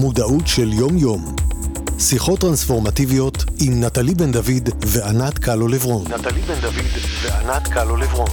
מודעות של יום-יום. שיחות טרנספורמטיביות עם נטלי בן דוד וענת קלו לברון. נטלי בן דוד וענת קלו לברון.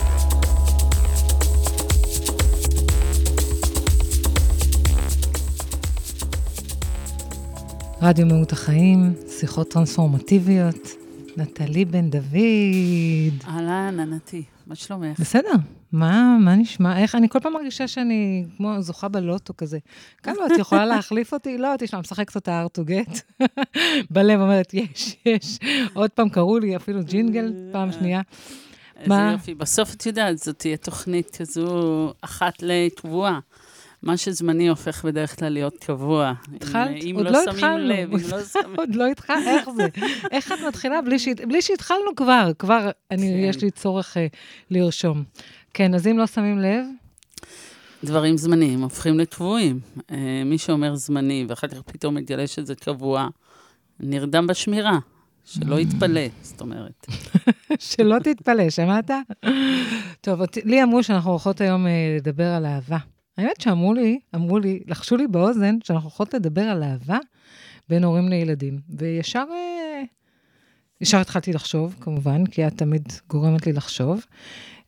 רדיו מהות החיים, שיחות טרנספורמטיביות. נטלי בן דוד. אהלן, ענתי, מה שלומך? בסדר, מה, מה נשמע? איך, אני כל פעם מרגישה שאני כמו זוכה בלוטו כזה. כמה את יכולה להחליף אותי? לא, תשמע, משחקת אותה hard to get. בלב אומרת, יש, יש. עוד פעם קראו לי אפילו ג'ינגל, פעם שנייה. איזה מה? יופי. בסוף את יודעת, זאת תהיה תוכנית כזו אחת לקבועה. מה שזמני הופך בדרך כלל להיות קבוע. התחלת? אם, עוד לא, לא התחלנו. לב, אם לא שמים... עוד לא התחלנו, איך זה? איך את מתחילה בלי, ש... בלי שהתחלנו כבר? כבר אני, כן. יש לי צורך uh, לרשום. כן, אז אם לא שמים לב? דברים זמניים הופכים לקבועים. Uh, מי שאומר זמני, ואחר כך פתאום מגלה שזה קבוע, נרדם בשמירה. שלא יתפלא, זאת אומרת. שלא תתפלא, שמעת? טוב, לי אמרו שאנחנו הולכות היום uh, לדבר על אהבה. האמת שאמרו לי, אמרו לי, לחשו לי באוזן, שאנחנו יכולות לדבר על אהבה בין הורים לילדים. וישר, אה, ישר התחלתי לחשוב, כמובן, כי את תמיד גורמת לי לחשוב.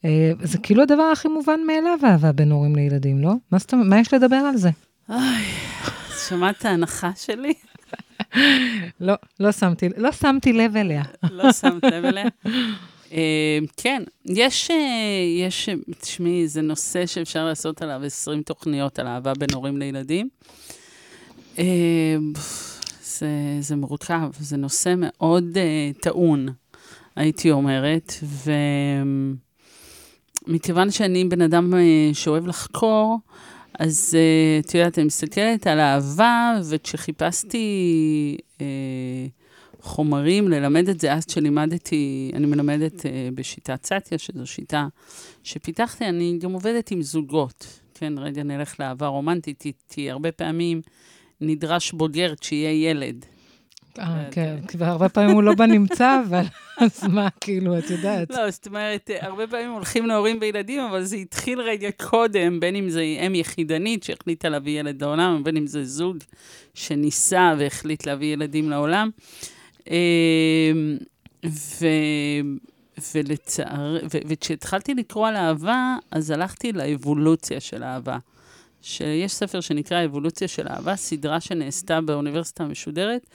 אה, זה כאילו הדבר הכי מובן מאליו, אהבה בין הורים לילדים, לא? מה, סתם, מה יש לדבר על זה? אוי, שמעת ההנחה שלי? לא, לא שמתי, לא שמתי לב אליה. לא שמת לב אליה? אה, כן, יש, אה, יש, תשמעי, זה נושא שאפשר לעשות עליו 20 תוכניות על אהבה בין הורים לילדים. אה, זה, זה מורכב, זה נושא מאוד טעון, הייתי אומרת, ומכיוון שאני בן אדם שאוהב לחקור, אז את יודעת, אני מסתכלת על אהבה, וכשחיפשתי... חומרים, ללמד את זה. אז כשלימדתי, אני מלמדת uh, בשיטת סטיה, שזו שיטה שפיתחתי, אני גם עובדת עם זוגות. כן, רגע נלך לאהבה רומנטית, כי הרבה פעמים נדרש בוגר כשיהיה ילד. אה, כן, והרבה פעמים הוא לא בנמצא, אבל אז מה, כאילו, את יודעת. לא, זאת אומרת, הרבה פעמים הולכים להורים וילדים, אבל זה התחיל רגע קודם, בין אם זה אם יחידנית שהחליטה להביא ילד לעולם, ובין אם זה זוג שניסה והחליט להביא ילדים לעולם. אמ, ו... ולצער... ו... וכשהתחלתי לקרוא על אהבה, אז הלכתי לאבולוציה של אהבה. שיש ספר שנקרא אבולוציה של אהבה, סדרה שנעשתה באוניברסיטה המשודרת,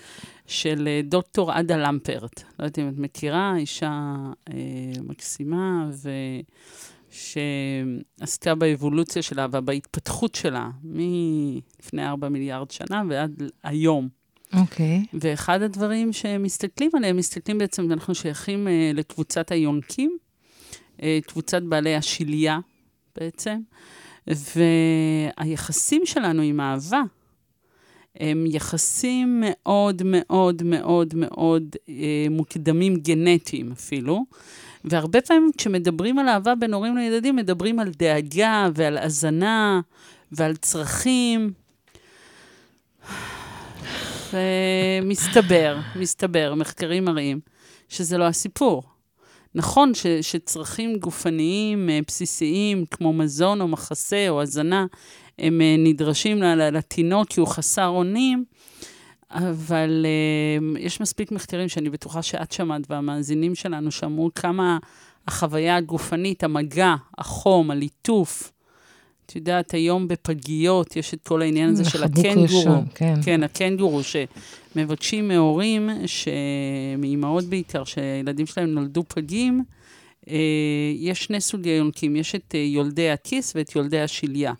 של אה, דוקטור עדה למפרט. לא יודעת אם את מכירה, אישה אה, מקסימה, ו... שעסקה באבולוציה של אהבה, בהתפתחות שלה, מלפני 4 מיליארד שנה ועד היום. אוקיי. Okay. ואחד הדברים שמסתכלים עליהם, מסתכלים בעצם, אנחנו שייכים uh, לקבוצת היונקים, uh, קבוצת בעלי השליה בעצם, והיחסים שלנו עם אהבה, הם יחסים מאוד מאוד מאוד מאוד uh, מוקדמים גנטיים אפילו. והרבה פעמים כשמדברים על אהבה בין הורים לילדים, מדברים על דאגה ועל הזנה ועל צרכים. ומסתבר, מסתבר, מחקרים מראים שזה לא הסיפור. נכון ש, שצרכים גופניים אה, בסיסיים, כמו מזון או מחסה או הזנה, הם אה, נדרשים לתינוק כי הוא חסר אונים, אבל יש מספיק מחקרים שאני בטוחה שאת שמעת והמאזינים שלנו שמעו כמה החוויה הגופנית, המגע, החום, הליטוף, את יודעת, היום בפגיות יש את כל העניין הזה של הקנגורו. כן. כן, הקנגורו, שמבקשים מהורים, מאימהות בעיקר, שהילדים שלהם נולדו פגים, אה, יש שני סוגי יונקים, יש את אה, יולדי הכיס ואת יולדי השליה.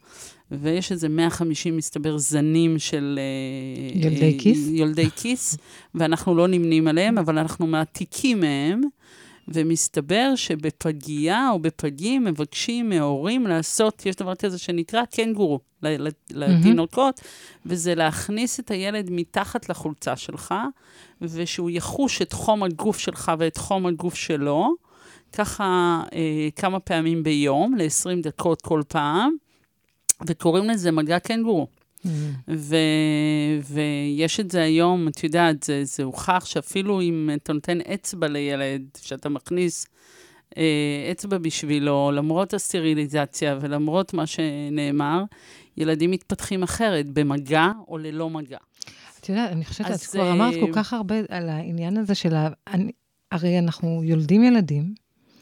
ויש איזה 150, מסתבר, זנים של... אה, יולדי כיס? יולדי כיס, ואנחנו לא נמנים עליהם, אבל אנחנו מעתיקים מהם. ומסתבר שבפגייה או בפגים מבקשים מההורים לעשות, יש דבר כזה שנקרא קנגורו לתינוקות, mm-hmm. וזה להכניס את הילד מתחת לחולצה שלך, ושהוא יחוש את חום הגוף שלך ואת חום הגוף שלו, ככה אה, כמה פעמים ביום, ל-20 דקות כל פעם, וקוראים לזה מגע קנגורו. ו, ויש את זה היום, את יודעת, זה, זה הוכח שאפילו אם אתה נותן אצבע לילד, שאתה מכניס אה, אצבע בשבילו, למרות הסטריליזציה ולמרות מה שנאמר, ילדים מתפתחים אחרת, במגע או ללא מגע. את יודעת, אני חושבת, את כבר אמרת אה, כל כך הרבה על העניין הזה של ה... אני- הרי אנחנו יולדים ילדים,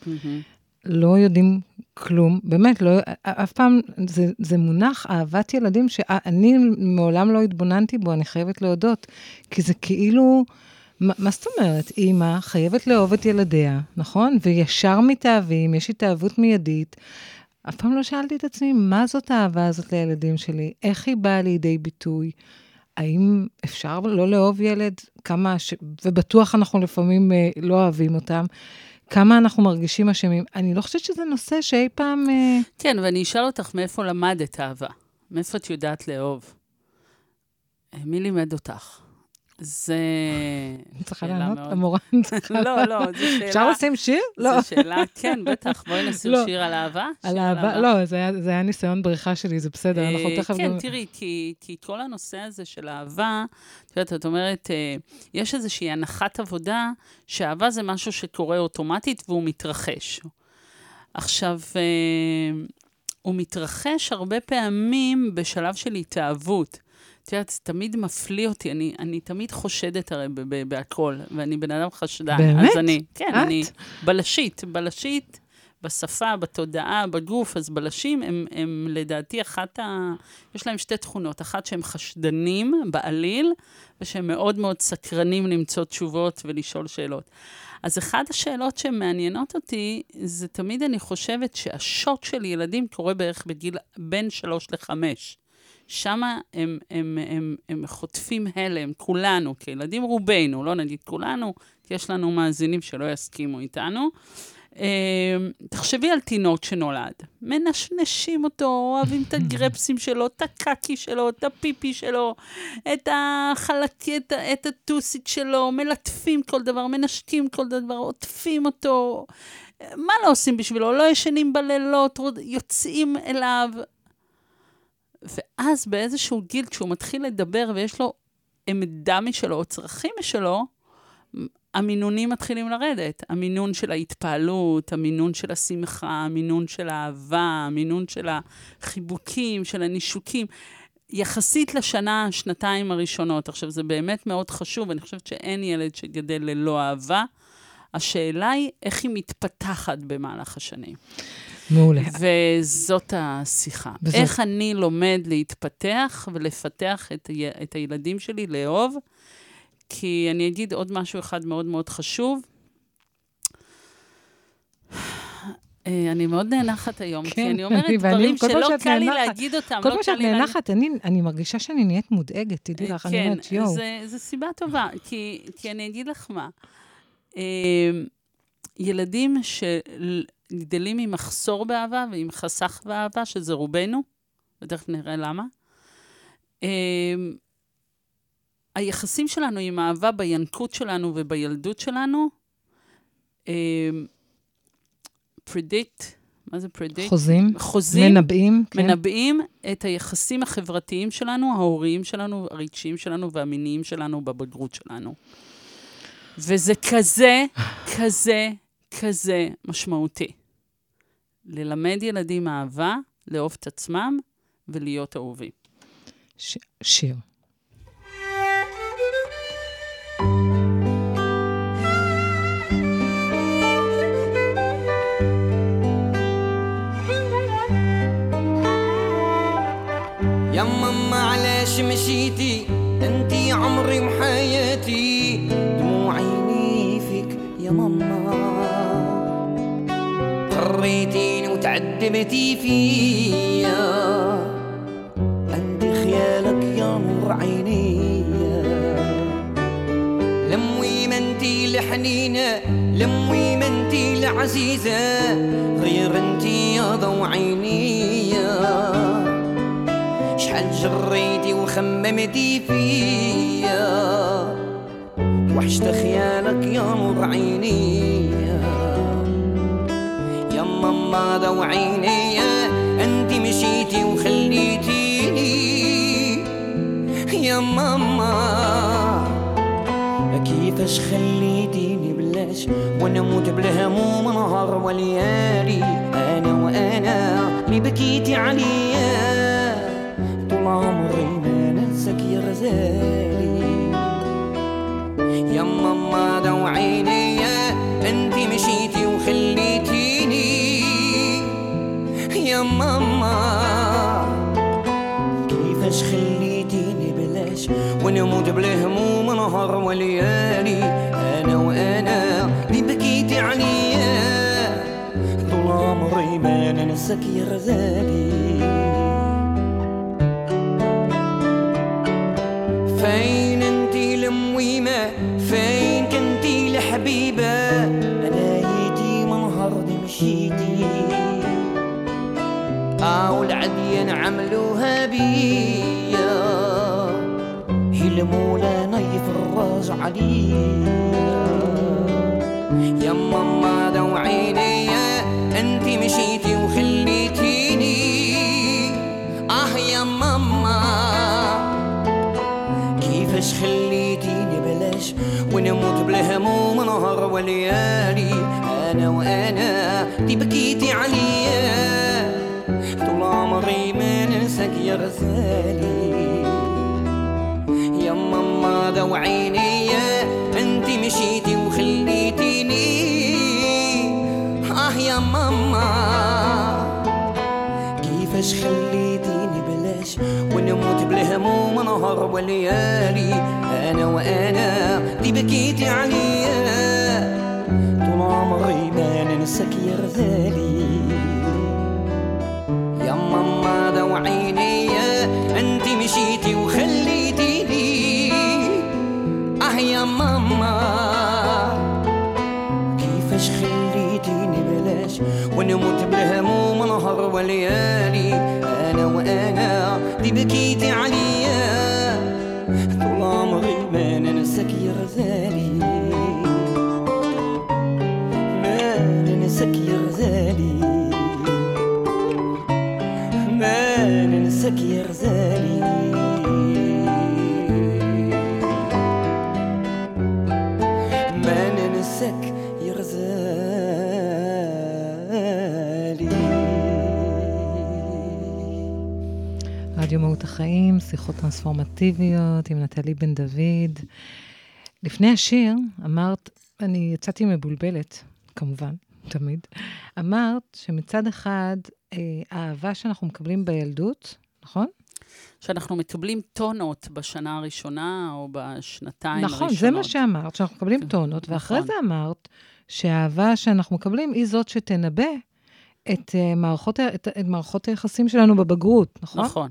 מהמם. לא יודעים כלום, באמת, לא, אף פעם, זה, זה מונח אהבת ילדים שאני מעולם לא התבוננתי בו, אני חייבת להודות, כי זה כאילו, מה, מה זאת אומרת? אימא חייבת לאהוב את ילדיה, נכון? וישר מתאהבים, יש התאהבות מיידית. אף פעם לא שאלתי את עצמי, מה זאת האהבה הזאת לילדים שלי? איך היא באה לידי ביטוי? האם אפשר לא לאהוב ילד? כמה, ש... ובטוח אנחנו לפעמים אה, לא אוהבים אותם. כמה אנחנו מרגישים אשמים. אני לא חושבת שזה נושא שאי פעם... אה, כן, ואני אשאל אותך, מאיפה למדת אהבה? מאיפה את יודעת לאהוב? אה, מי לימד אותך? זה... אני צריכה לענות? המורה צריכה... לא, לא, זו שאלה... אפשר לשים שיר? לא. זו שאלה, כן, בטח. בואי נשים לא. שיר על אהבה. על אהבה, לא, זה היה, ניסיון בריחה שלי, זה בסדר, אנחנו אה, תכף כן. תראי, כי, כי כל הנושא הזה של אהבה, את יודעת, את אומרת, אה, יש איזושהי הנחת עבודה שאהבה זה משהו שקורה אוטומטית והוא מתרחש. עכשיו, אה, הוא מתרחש הרבה פעמים בשלב של התאהבות. את יודעת, זה תמיד מפליא אותי, אני, אני תמיד חושדת הרי ב- ב- בהכל, ואני בן אדם חשדן. באמת? אז אני, כן, את? אני בלשית, בלשית, בשפה, בתודעה, בגוף, אז בלשים הם, הם לדעתי אחת ה... יש להם שתי תכונות, אחת שהם חשדנים בעליל, ושהם מאוד מאוד סקרנים למצוא תשובות ולשאול שאלות. אז אחת השאלות שמעניינות אותי, זה תמיד אני חושבת שהשוט של ילדים קורה בערך בגיל בין שלוש לחמש. שם הם, הם, הם, הם חוטפים הלם, כולנו, כילדים, רובנו, לא נגיד כולנו, כי יש לנו מאזינים שלא יסכימו איתנו. אה, תחשבי על תינוק שנולד, מנשנשים אותו, אוהבים את הגרפסים שלו, את הקקי שלו, את הפיפי שלו, את החלקי, את, את הטוסית שלו, מלטפים כל דבר, מנשקים כל דבר, עוטפים אותו. מה לא עושים בשבילו? לא ישנים בלילות, יוצאים אליו. ואז באיזשהו גיל, כשהוא מתחיל לדבר ויש לו עמדה משלו או צרכים משלו, המינונים מתחילים לרדת. המינון של ההתפעלות, המינון של השמחה, המינון של האהבה, המינון של החיבוקים, של הנישוקים. יחסית לשנה, שנתיים הראשונות. עכשיו, זה באמת מאוד חשוב, אני חושבת שאין ילד שגדל ללא אהבה. השאלה היא איך היא מתפתחת במהלך השנים. מעולה. וזאת השיחה. וזאת- איך אני לומד להתפתח ולפתח את, ה- את הילדים שלי לאהוב? כי אני אגיד עוד משהו אחד מאוד מאוד חשוב. אה, אני מאוד נאנחת היום, כי כן, אני אומרת אני- דברים שלא קל לי להגיד אותם. כל לא פעם שאת נאנחת, אני, אני מרגישה שאני נהיית מודאגת, תדעי לך, אני כן, אומרת, יואו. זה, זה סיבה טובה, כי, כי אני אגיד לך מה. אה, ילדים שגדלים עם מחסור באהבה ועם חסך באהבה, שזה רובנו, ותכף נראה למה, אה, היחסים שלנו עם אהבה בינקות שלנו ובילדות שלנו, פרדיקט, מה זה פרדיקט? חוזים, חוזים. מנבאים, כן. מנבאים את היחסים החברתיים שלנו, ההוריים שלנו, הרגשיים שלנו והמיניים שלנו בבגרות שלנו. וזה כזה, כזה, כזה משמעותי. ללמד ילדים אהבה, לאהוב את עצמם ולהיות אהובים. ש- שיר. يا ماما علاش مشيتي وتعذبتي فيا. عندي خيالك يا نور عيني لموي ما انتي الحنينة لموي ما انتي العزيزة غير انتي يا ضو عيني شحال جريتي وخممتي فيا. وحشت خيالك يا نور عيني ماما ضو عيني انتي مشيتي وخليتيني. يا ماما كيفاش خليتيني بلاش؟ وأنا موت بالهموم نهار وليالي. أنا وأنا اللي بكيتي عليا. غزالي. يا ماما دو ونموت بالهموم نهار وليالي. أنا وأنا اللي بكيتي عليا طول عمري ما ننساك يا غزالي. فين انتي المويمة فين كنتي الحبيبة أنا يتيم نهار دي مشيتي أو العديان عملوها بيا نايف الراس عليا يا ماما دو عيني انتي مشيتي وخليتيني. آه يا ماما كيفاش خليتيني بلاش؟ ونموت بالهموم نهار وليالي. أنا وأنا دي بكيتي عليا. طول عمري ما ننساك يا غزالي. ماما دو عيني انتي مشيتي وخليتيني. آه يا ماما كيفاش خليتيني بلاش؟ ونموت بالهموم نهار وليالي. أنا وأنا دي بكيتي عليا طول عمري ما ننساك يا غزالي. يا ماما دو عيني انتي مشيتي وخليتيني. ماما. كيفاش خليتيني بلاش؟ ونموت بالهموم نهار وليالي. أنا وأنا دي بكيتي عليا. طول عمري ما ننساك يا غزالي רדיו מהות החיים, שיחות טרנספורמטיביות עם נטלי בן דוד. לפני השיר אמרת, אני יצאתי מבולבלת, כמובן, תמיד. אמרת שמצד אחד, אה, האהבה שאנחנו מקבלים בילדות, נכון? שאנחנו מקבלים טונות בשנה הראשונה או בשנתיים נכון, הראשונות. זה מה שאמרת, שאנחנו מקבלים כן, טונות, ואחרי נכון. זה אמרת שהאהבה שאנחנו מקבלים היא זאת שתנבא את, אה, מערכות, את, את מערכות היחסים שלנו בבגרות, נכון? נכון.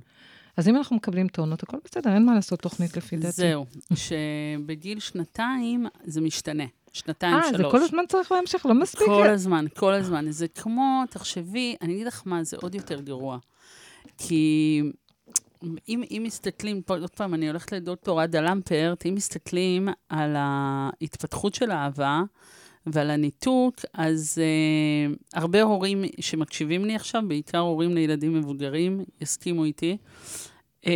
אז אם אנחנו מקבלים טונות, הכל בסדר, אין מה לעשות תוכנית לפי דעתי. זהו, שבגיל שנתיים זה משתנה. שנתיים, אה, שלוש. זה כל הזמן צריך להמשיך, לא מספיק. כל הזמן, כל הזמן. זה כמו, תחשבי, אני אגיד לך מה, זה עוד יותר גרוע. כי אם, אם מסתכלים, פה, עוד פעם, אני הולכת לדוקטור עדה למפרט, אם מסתכלים על ההתפתחות של האהבה ועל הניתוק, אז uh, הרבה הורים שמקשיבים לי עכשיו, בעיקר הורים לילדים מבוגרים, יסכימו איתי. Uh,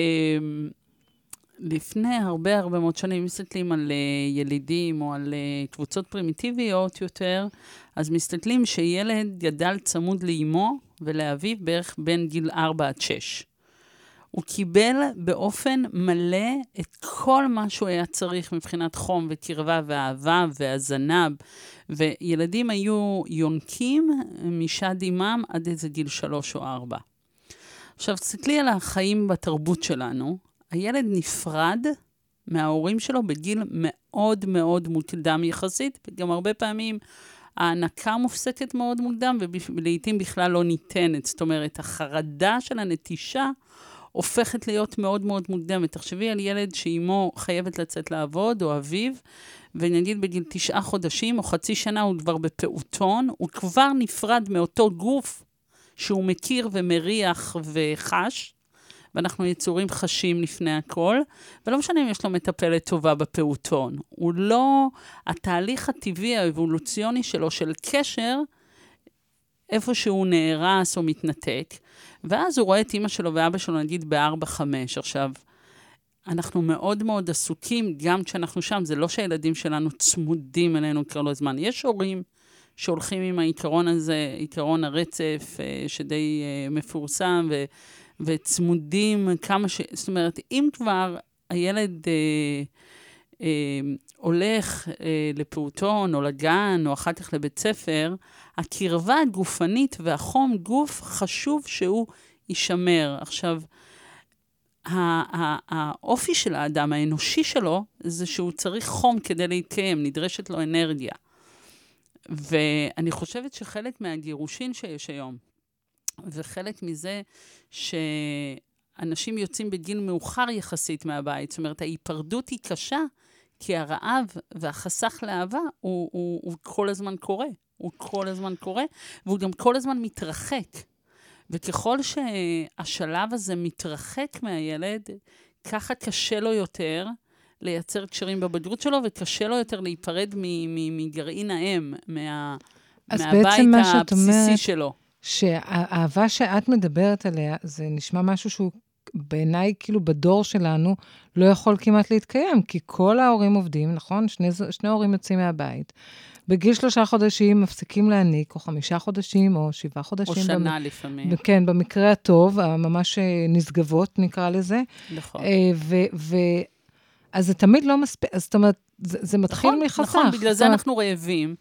לפני הרבה הרבה מאוד שנים, מסתכלים על uh, ילידים או על uh, קבוצות פרימיטיביות יותר, אז מסתכלים שילד גדל צמוד לאימו ולאביו בערך בין גיל 4 עד 6. הוא קיבל באופן מלא את כל מה שהוא היה צריך מבחינת חום וקרבה ואהבה והזנב, וילדים היו יונקים משד אימם עד איזה גיל שלוש או ארבע. עכשיו, תסתכלי על החיים בתרבות שלנו, הילד נפרד מההורים שלו בגיל מאוד מאוד מוקדם יחסית, וגם הרבה פעמים ההענקה מופסקת מאוד מוקדם, ולעיתים בכלל לא ניתנת. זאת אומרת, החרדה של הנטישה הופכת להיות מאוד מאוד מוקדמת. תחשבי על ילד שאימו חייבת לצאת לעבוד, או אביו, ונגיד בגיל תשעה חודשים או חצי שנה הוא כבר בפעוטון, הוא כבר נפרד מאותו גוף שהוא מכיר ומריח וחש, ואנחנו יצורים חשים לפני הכל, ולא משנה אם יש לו מטפלת טובה בפעוטון. הוא לא, התהליך הטבעי האבולוציוני שלו של קשר, איפה שהוא נהרס או מתנתק, ואז הוא רואה את אימא שלו ואבא שלו, נגיד, בארבע-חמש. עכשיו, אנחנו מאוד מאוד עסוקים, גם כשאנחנו שם, זה לא שהילדים שלנו צמודים אלינו כל הזמן. יש הורים שהולכים עם העיקרון הזה, עיקרון הרצף, אה, שדי אה, מפורסם, ו, וצמודים כמה ש... זאת אומרת, אם כבר הילד אה, הולך אה, לפעוטון או לגן או אחר כך לבית ספר, הקרבה הגופנית והחום גוף חשוב שהוא יישמר. עכשיו, האופי של האדם, האנושי שלו, זה שהוא צריך חום כדי להתקיים, נדרשת לו אנרגיה. ואני חושבת שחלק מהגירושין שיש היום, וחלק מזה שאנשים יוצאים בגיל מאוחר יחסית מהבית, זאת אומרת, ההיפרדות היא קשה, כי הרעב והחסך לאהבה הוא, הוא, הוא כל הזמן קורה. הוא כל הזמן קורה, והוא גם כל הזמן מתרחק. וככל שהשלב הזה מתרחק מהילד, ככה קשה לו יותר לייצר קשרים בבגרות שלו, וקשה לו יותר להיפרד מגרעין האם, מה, מהבית הבסיסי אומרת, שלו. שהאהבה שאת מדברת עליה, זה נשמע משהו שהוא בעיניי, כאילו בדור שלנו, לא יכול כמעט להתקיים, כי כל ההורים עובדים, נכון? שני, שני הורים יוצאים מהבית. בגיל שלושה חודשים מפסיקים להניק, או חמישה חודשים, או שבעה חודשים. או שנה במ... לפעמים. כן, במקרה הטוב, ממש אה, נשגבות, נקרא לזה. נכון. אה, ו... ו אז זה תמיד לא מספיק, זאת אומרת, זה, זה מתחיל נכון, מחסך. נכון, בגלל זה אנחנו רעבים.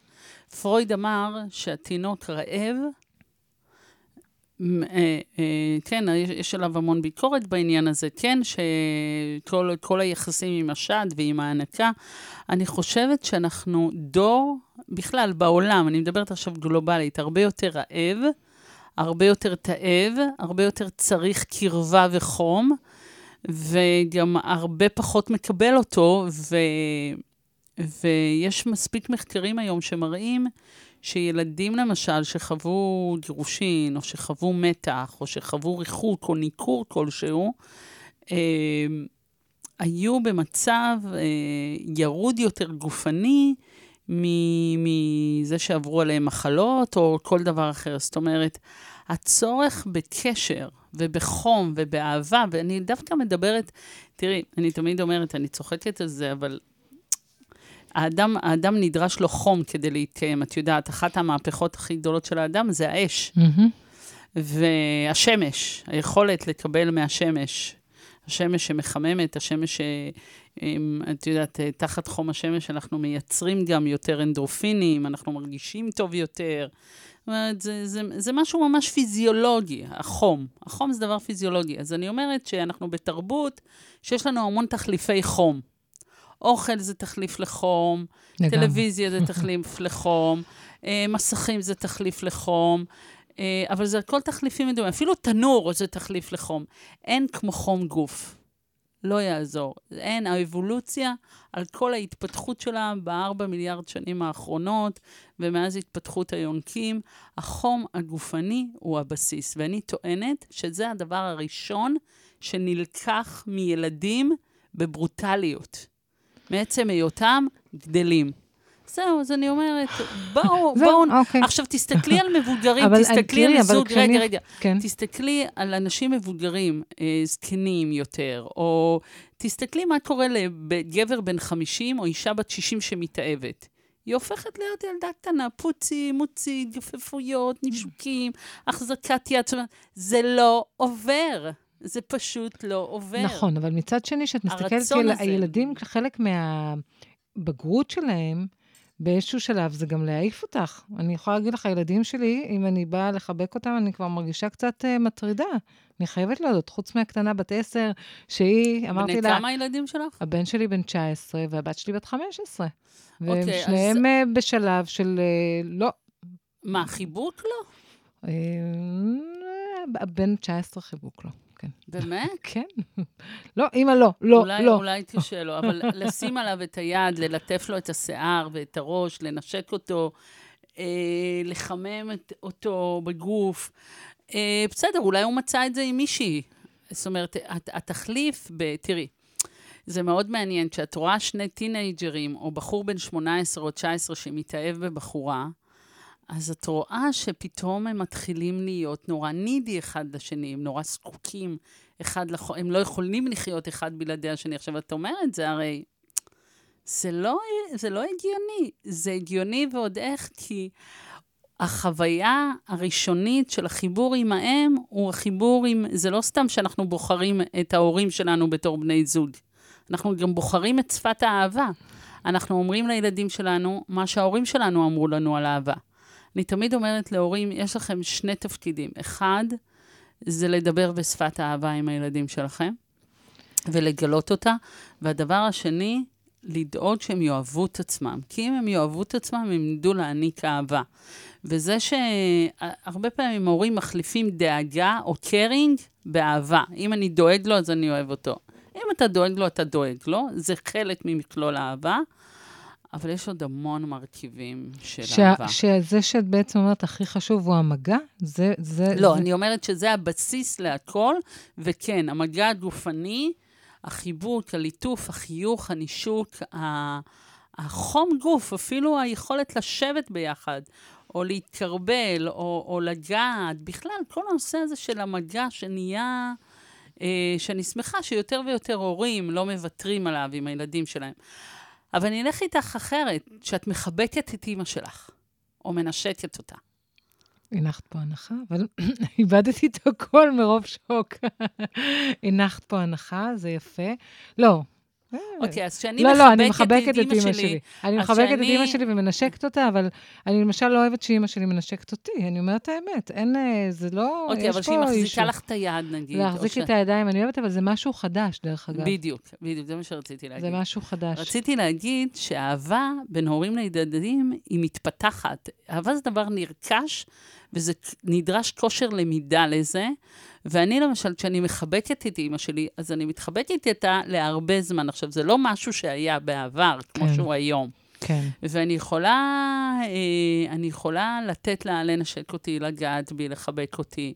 פרויד אמר שהתינוק רעב, כן, יש עליו המון ביקורת בעניין הזה, כן, שכל היחסים עם השד ועם ההנקה, אני חושבת שאנחנו דור בכלל, בעולם, אני מדברת עכשיו גלובלית, הרבה יותר רעב, הרבה יותר תאב, הרבה יותר צריך קרבה וחום, וגם הרבה פחות מקבל אותו, ו... ויש מספיק מחקרים היום שמראים שילדים למשל שחוו גירושין, או שחוו מתח, או שחוו ריחוק או ניכור כלשהו, אה, היו במצב אה, ירוד יותר גופני, מזה שעברו עליהם מחלות או כל דבר אחר. זאת אומרת, הצורך בקשר ובחום ובאהבה, ואני דווקא מדברת, תראי, אני תמיד אומרת, אני צוחקת על זה, אבל האדם, האדם נדרש לו חום כדי להתקיים. את יודעת, אחת המהפכות הכי גדולות של האדם זה האש. Mm-hmm. והשמש, היכולת לקבל מהשמש. השמש שמחממת, השמש אם את יודעת, אה, תחת חום השמש אנחנו מייצרים גם יותר אנדרופינים, אנחנו מרגישים טוב יותר. זאת אומרת, זה, זה, זה משהו ממש פיזיולוגי, החום. החום זה דבר פיזיולוגי. אז אני אומרת שאנחנו בתרבות שיש לנו המון תחליפי חום. אוכל זה תחליף לחום, לגמרי. טלוויזיה זה תחליף לחום, אה, מסכים זה תחליף לחום. אה, אבל זה הכל תחליפים מדומים. אפילו תנור זה תחליף לחום. אין כמו חום גוף. לא יעזור. אין, האבולוציה, על כל ההתפתחות שלה בארבע מיליארד שנים האחרונות, ומאז התפתחות היונקים, החום הגופני הוא הבסיס. ואני טוענת שזה הדבר הראשון שנלקח מילדים בברוטליות. מעצם היותם גדלים. זהו, אז אני אומרת, בואו, בואו, אוקיי. עכשיו תסתכלי על מבוגרים, תסתכלי על זוג, רגע, רגע, כן. תסתכלי על אנשים מבוגרים, אה, זקנים יותר, או תסתכלי מה קורה לגבר בן 50 או אישה בת 60 שמתאהבת. היא הופכת להיות ילדה קטנה, פוצי, מוצי, גפפויות, נישוקים, החזקת יד, זה לא עובר. זה פשוט לא עובר. נכון, אבל מצד שני, כשאת מסתכלת על הילדים, חלק מהבגרות שלהם, באיזשהו שלב זה גם להעיף אותך. אני יכולה להגיד לך, הילדים שלי, אם אני באה לחבק אותם, אני כבר מרגישה קצת uh, מטרידה. אני חייבת להודות, חוץ מהקטנה בת 10, שהיא, אמרתי לה... בני כמה הילדים שלך? הבן שלי בן 19 והבת שלי בת 15. והם אוקיי, שניהם אז... אה, בשלב של uh, לא. מה, חיבוק לו? Uh, בן 19 חיבוק לו. כן. באמת? כן. לא, אימא, לא, לא, אולי, לא. אולי קשה לו, אבל לשים עליו את היד, ללטף לו את השיער ואת הראש, לנשק אותו, אה, לחמם את, אותו בגוף. אה, בסדר, אולי הוא מצא את זה עם מישהי. זאת אומרת, התחליף, ב, תראי, זה מאוד מעניין, כשאת רואה שני טינג'רים, או בחור בן 18 או 19 שמתאהב בבחורה, אז את רואה שפתאום הם מתחילים להיות נורא נידי אחד לשני, הם נורא זקוקים אחד לח... הם לא יכולים לחיות אחד בלעדי השני. עכשיו, את אומרת, זה הרי... זה לא, זה לא הגיוני. זה הגיוני ועוד איך, כי החוויה הראשונית של החיבור עם האם הוא החיבור עם... זה לא סתם שאנחנו בוחרים את ההורים שלנו בתור בני זוג. אנחנו גם בוחרים את שפת האהבה. אנחנו אומרים לילדים שלנו מה שההורים שלנו אמרו לנו על אהבה. אני תמיד אומרת להורים, יש לכם שני תפקידים. אחד, זה לדבר בשפת האהבה עם הילדים שלכם, ולגלות אותה. והדבר השני, לדאוג שהם יאהבו את עצמם. כי אם הם יאהבו את עצמם, הם ידעו להעניק אהבה. וזה שהרבה פעמים הורים מחליפים דאגה או קרינג באהבה. אם אני דואג לו, אז אני אוהב אותו. אם אתה דואג לו, אתה דואג לו. זה חלק ממכלול האהבה. אבל יש עוד המון מרכיבים של שה, אהבה. שזה שאת בעצם אומרת הכי חשוב הוא המגע? זה... זה לא, זה... אני אומרת שזה הבסיס להכל, וכן, המגע הגופני, החיבוק, הליטוף, החיוך, הנישוק, ה- החום גוף, אפילו היכולת לשבת ביחד, או להתקרבל, או, או לגעת, בכלל, כל הנושא הזה של המגע שנהיה, אה, שאני שמחה שיותר ויותר הורים לא מוותרים עליו עם הילדים שלהם. אבל אני אלך איתך אחרת, שאת מחבקת את אימא שלך, או מנשקת אותה. הנחת פה הנחה, אבל איבדתי את הכל מרוב שוק. הנחת פה הנחה, זה יפה. לא. אוקיי, אז כשאני לא, לא, אני מחבקת את אימא שלי, אני מחבקת את אימא שלי ומנשקת אותה, אבל אני למשל לא אוהבת שאימא שלי מנשקת אותי, אני אומרת האמת. אין, אה, זה לא, אוקיי, אבל שהיא מחזיקה. לך את היד, נגיד. להחזיק את הידיים, אני אוהבת, אבל זה משהו חדש, דרך אגב. בדיוק, בדיוק, זה מה שרציתי זה להגיד. משהו חדש. רציתי להגיד שאהבה בין הורים לילדים היא מתפתחת. אהבה זה דבר נרכש, וזה נדרש כושר למידה לזה. ואני למשל, כשאני מחבקת את אימא שלי, אז אני מתחבקת איתה להרבה זמן. עכשיו, זה לא משהו שהיה בעבר, כמו כן. שהוא היום. כן. ואני יכולה, אה, אני יכולה לתת לה לנשק אותי, לגעת בי, לחבק אותי.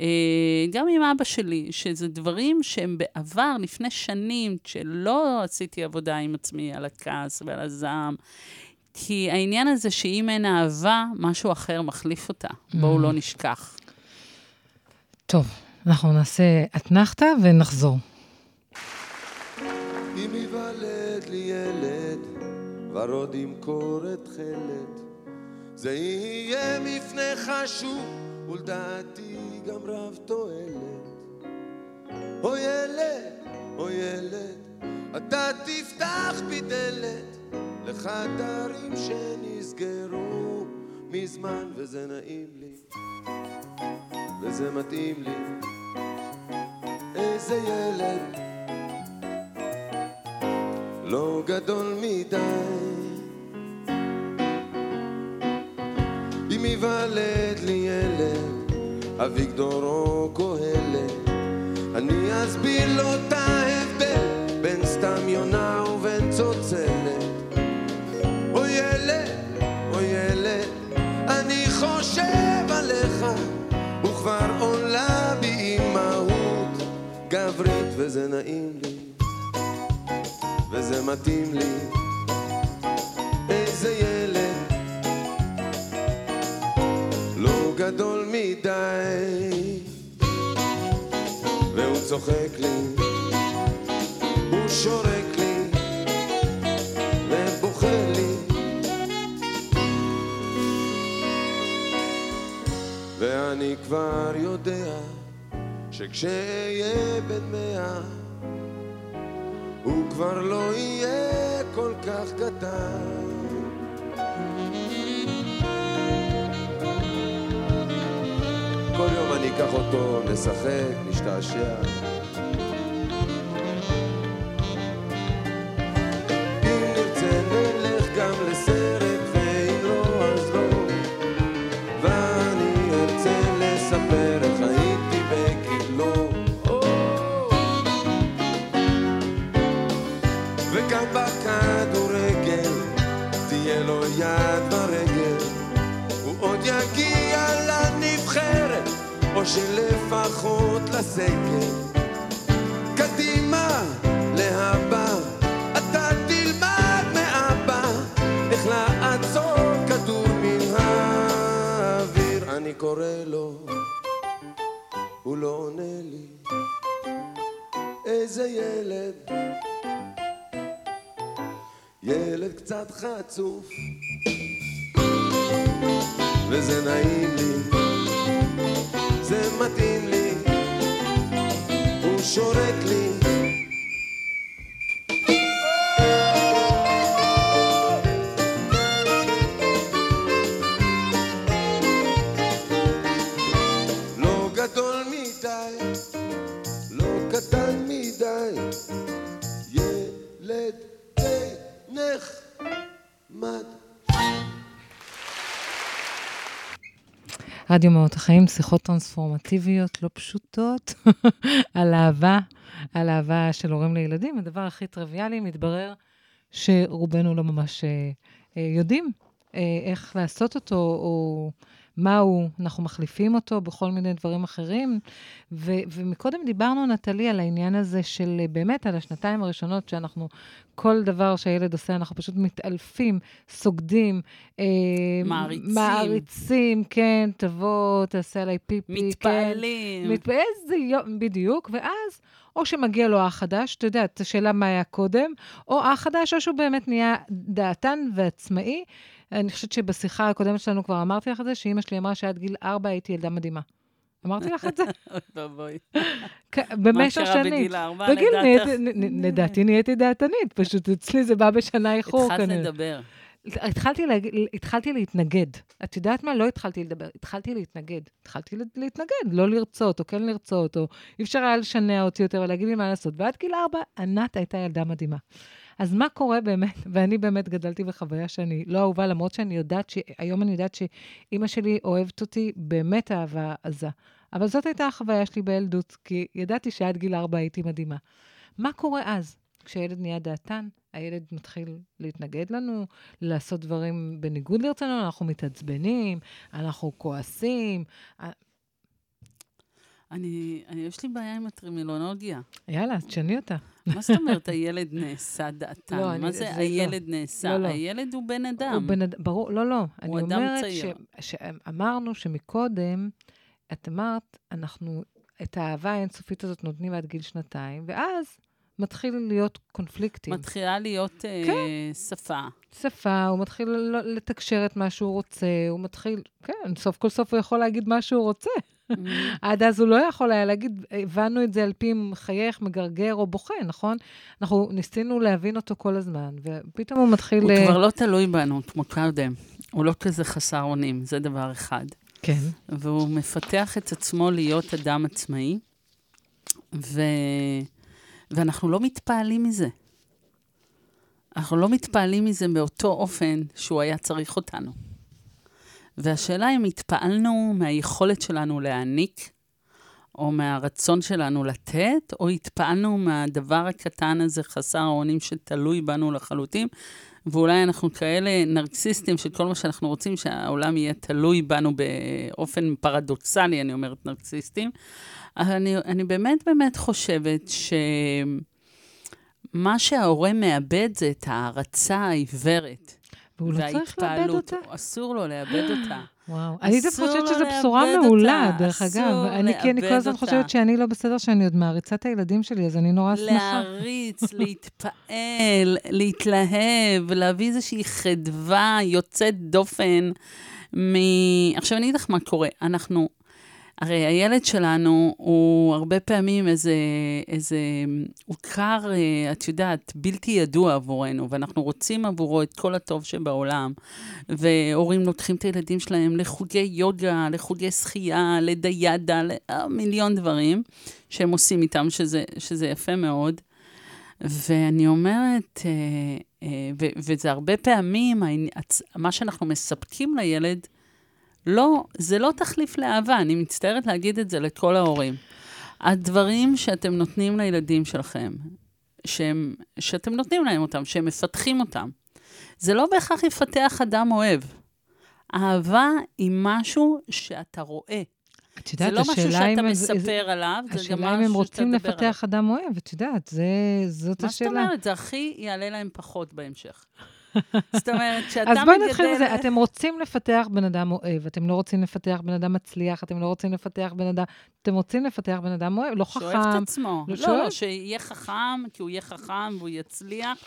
אה, גם עם אבא שלי, שזה דברים שהם בעבר, לפני שנים, כשלא עשיתי עבודה עם עצמי על הכעס ועל הזעם. כי העניין הזה שאם אין אהבה, משהו אחר מחליף אותה. בואו לא נשכח. טוב, אנחנו נעשה אתנחתא ונחזור. אם ייוולד לי ילד, ורוד ימכור את חלד, זה יהיה מפנה חשוב, ולדעתי גם רב תועלת. או ילד, או ילד, אתה תפתח בי דלת לחדרים שנסגרו מזמן, וזה נעים לי, וזה מתאים לי. איזה ילד לא גדול מדי. אם ייוולד לי ילד, אביגדור או קהלת, אני אסביר לו את ההבדל בין סתם יונה ובין צוצלת. וזה נעים לי. וזה מתאים לי איזה ילד לא גדול מדי והוא צוחק לי הוא שורק לי ואני כבר יודע שכשאהיה בן מאה הוא כבר לא יהיה כל כך קטן. כל יום אני אקח אותו, נשחק, נשתעשע. אם נרצה נלך גם לסרט, שלפחות לסגל קדימה להבא אתה תלמד מאבא איך לעצור כדור מן האוויר. אני קורא לו הוא לא עונה לי איזה ילד? ילד קצת חצוף וזה נעים לי זה מתאים לי. הוא שורק לי רדיו מהות החיים, שיחות טרנספורמטיביות לא פשוטות, על אהבה, על אהבה של הורים לילדים. הדבר הכי טריוויאלי, מתברר שרובנו לא ממש אה, אה, יודעים אה, איך לעשות אותו, או מהו, אנחנו מחליפים אותו בכל מיני דברים אחרים. ו- ומקודם דיברנו, נטלי, על העניין הזה של אה, באמת, על השנתיים הראשונות, שאנחנו, כל דבר שהילד עושה, אנחנו פשוט מתעלפים, סוגדים. אה, מעריצים. מעריצים, כן, תבוא, תעשה עליי פיפי. מתפעלים. כן, מת... איזה יום, בדיוק, ואז... או שמגיע לו אח חדש, אתה יודע, את השאלה מה היה קודם, או אח חדש, או שהוא באמת נהיה דעתן ועצמאי. אני חושבת שבשיחה הקודמת שלנו כבר אמרתי לך את זה, שאימא שלי אמרה שעד גיל ארבע הייתי ילדה מדהימה. אמרתי לך את זה? אוי ואבוי. כ- במשך מה קרה שנים. בגיל ארבע, לדעתך? לדעתי נהייתי דעתנית, פשוט אצלי זה בא בשנה איחור התחלת כנראה. לדבר. התחלתי, להג... התחלתי להתנגד. את יודעת מה? לא התחלתי לדבר, התחלתי להתנגד. התחלתי לה- להתנגד, לא לרצות, או כן לרצות, או אי אפשר היה לשנע אותי יותר ולהגיד לי מה לעשות. ועד גיל ארבע, ענת הייתה ילדה מדהימה. אז מה קורה באמת, ואני באמת גדלתי בחוויה שאני לא אהובה, למרות שאני יודעת, ש... היום אני יודעת שאימא שלי אוהבת אותי באמת אהבה עזה. אבל זאת הייתה החוויה שלי בילדות, כי ידעתי שעד גיל ארבע הייתי מדהימה. מה קורה אז? כשהילד נהיה דעתן, הילד מתחיל להתנגד לנו, לעשות דברים בניגוד לרצונו, אנחנו מתעצבנים, אנחנו כועסים. אני, אני, יש לי בעיה עם הטרמינולוגיה. יאללה, תשני אותה. מה זאת אומרת, הילד נעשה דעתן? לא, אני- מה זה זה לא. הילד נעשה? לא, לא. הילד הוא בן אדם. הוא בן אד... ברור, לא, לא. אני אדם אומרת צעיר. ש... שאמרנו שמקודם, את אמרת, אנחנו את האהבה האינסופית הזאת נותנים עד גיל שנתיים, ואז מתחיל להיות קונפליקטים. מתחילה להיות אה, כן. שפה. שפה, הוא מתחיל לתקשר את מה שהוא רוצה, הוא מתחיל, כן, סוף כל סוף הוא יכול להגיד מה שהוא רוצה. עד אז הוא לא יכול היה להגיד, הבנו את זה על פי מחייך, מגרגר או בוכה, נכון? אנחנו ניסינו להבין אותו כל הזמן, ופתאום הוא מתחיל... הוא אה, כבר לא תלוי בנו, כמו קודם. הוא לא כזה חסר אונים, זה דבר אחד. כן. והוא מפתח את עצמו להיות אדם עצמאי, ו... ואנחנו לא מתפעלים מזה. אנחנו לא מתפעלים מזה באותו אופן שהוא היה צריך אותנו. והשאלה אם התפעלנו מהיכולת שלנו להעניק, או מהרצון שלנו לתת, או התפעלנו מהדבר הקטן הזה, חסר האונים שתלוי בנו לחלוטין, ואולי אנחנו כאלה נרקסיסטים של כל מה שאנחנו רוצים, שהעולם יהיה תלוי בנו באופן פרדוקסלי, אני אומרת נרקסיסטים. אבל אני, אני באמת באמת חושבת שמה שההורה מאבד זה את ההערצה העיוורת. והוא לא צריך לאבד. אותה. אסור לו לאבד אותה. וואו. אני דווקא חושבת שזו לאבד בשורה אותה, מעולה, דרך אסור אגב. אני, כי אני כל לאבד הזמן אותה. חושבת שאני לא בסדר, שאני עוד מעריצה את הילדים שלי, אז אני נורא שמחה. להעריץ, להתפעל, להתלהב, להביא איזושהי חדווה יוצאת דופן מ... עכשיו, אני אגיד לך מה קורה. אנחנו, הרי הילד שלנו הוא הרבה פעמים איזה, איזה, הוא קר, אה, את יודעת, בלתי ידוע עבורנו, ואנחנו רוצים עבורו את כל הטוב שבעולם. והורים לוקחים את הילדים שלהם לחוגי יוגה, לחוגי שחייה, לדיאדה, למיליון דברים שהם עושים איתם, שזה, שזה יפה מאוד. ואני אומרת, אה, אה, וזה הרבה פעמים, מה שאנחנו מספקים לילד, לא, זה לא תחליף לאהבה, אני מצטערת להגיד את זה לכל ההורים. הדברים שאתם נותנים לילדים שלכם, שהם, שאתם נותנים להם אותם, שהם מפתחים אותם, זה לא בהכרח יפתח אדם אוהב. אהבה היא משהו שאתה רואה. את זה יודעת, לא משהו השאלה שאתה אם... מספר עליו, זה גם השאלה אם הם משהו שאתה רוצים מדבר עליו. לפתח אדם אוהב, את יודעת, זה, זאת מה זאת השאלה. אומרת? זה הכי יעלה להם פחות בהמשך. זאת אומרת, כשאתה אז מגדל... בואי נתחיל בזה, אתם רוצים לפתח בן אדם אוהב, אתם לא רוצים לפתח בן אדם מצליח, אתם לא רוצים לפתח בן אדם... אתם רוצים לפתח בן אדם אוהב, לא שאוהב חכם. את עצמו. לא, לא. לא, שיהיה חכם, כי הוא יהיה חכם והוא יצליח.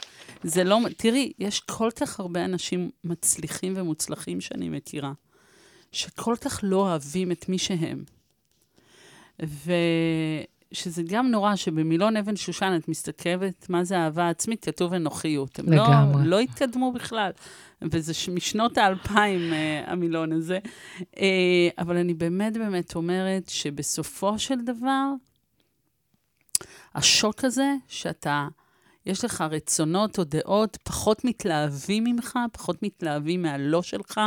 זה לא... תראי, יש כל כך הרבה אנשים מצליחים ומוצלחים שאני מכירה, שכל כך לא אוהבים את מי שהם. ושזה גם נורא שבמילון אבן שושן את מסתכלת מה זה אהבה עצמית, כתוב אנוכיות. הם לגמרי. לא, לא התקדמו בכלל. וזה משנות האלפיים, אה, המילון הזה. אה, אבל אני באמת באמת אומרת שבסופו של דבר, השוק הזה שאתה, יש לך רצונות או דעות פחות מתלהבים ממך, פחות מתלהבים מהלא שלך,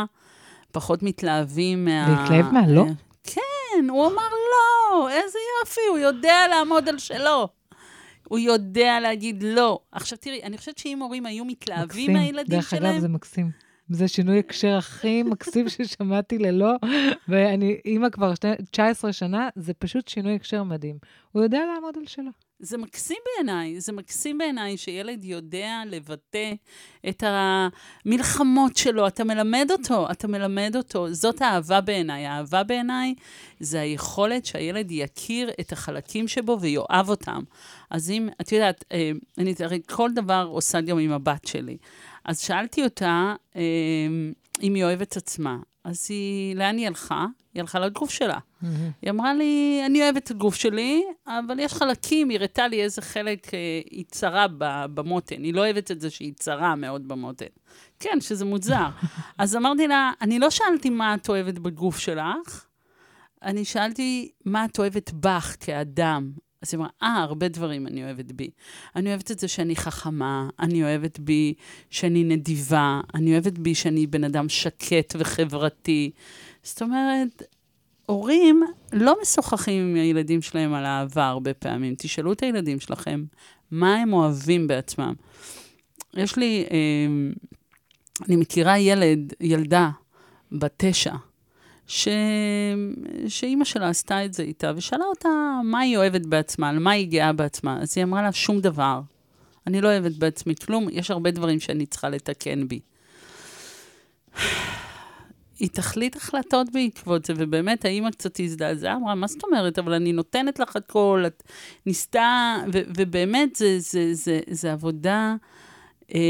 פחות מתלהבים מה... להתלהב מהלא? כן, הוא אמר לא, איזה יופי, הוא יודע לעמוד על שלו. הוא יודע להגיד לא. עכשיו תראי, אני חושבת שאם הורים היו מתלהבים מהילדים דרך שלהם... אגב, זה מקסים. זה שינוי הקשר הכי מקסים ששמעתי ללא, ואני אימא כבר שתי- 19 שנה, זה פשוט שינוי הקשר מדהים. הוא יודע לעמוד על שלו. זה מקסים בעיניי, זה מקסים בעיניי שילד יודע לבטא את המלחמות שלו, אתה מלמד אותו, אתה מלמד אותו. זאת אהבה בעיניי. אהבה בעיניי זה היכולת שהילד יכיר את החלקים שבו ויאהב אותם. אז אם, את יודעת, אה, אני הרי כל דבר עושה גם עם הבת שלי. אז שאלתי אותה אה, אם היא אוהבת עצמה. אז היא, לאן היא הלכה? היא הלכה לגוף שלה. היא אמרה לי, אני אוהבת את הגוף שלי, אבל יש חלקים, היא הראתה לי איזה חלק אה, היא צרה במותן. היא לא אוהבת את זה שהיא צרה מאוד במותן. כן, שזה מוזר. אז אמרתי לה, אני לא שאלתי מה את אוהבת בגוף שלך, אני שאלתי מה את אוהבת בך כאדם. אז היא אמרה, אה, הרבה דברים אני אוהבת בי. אני אוהבת את זה שאני חכמה, אני אוהבת בי שאני נדיבה, אני אוהבת בי שאני בן אדם שקט וחברתי. זאת אומרת, הורים לא משוחחים עם הילדים שלהם על אהבה הרבה פעמים. תשאלו את הילדים שלכם מה הם אוהבים בעצמם. יש לי, אה, אני מכירה ילד, ילדה, בת תשע, ש... שאימא שלה עשתה את זה איתה, ושאלה אותה מה היא אוהבת בעצמה, על מה היא גאה בעצמה. אז היא אמרה לה, שום דבר. אני לא אוהבת בעצמי כלום, יש הרבה דברים שאני צריכה לתקן בי. היא תחליט החלטות בעקבות זה, ובאמת האימא קצת הזדעזעה, אמרה, מה זאת אומרת? אבל אני נותנת לך הכל, את ניסתה, ו- ובאמת זה, זה, זה, זה עבודה אה,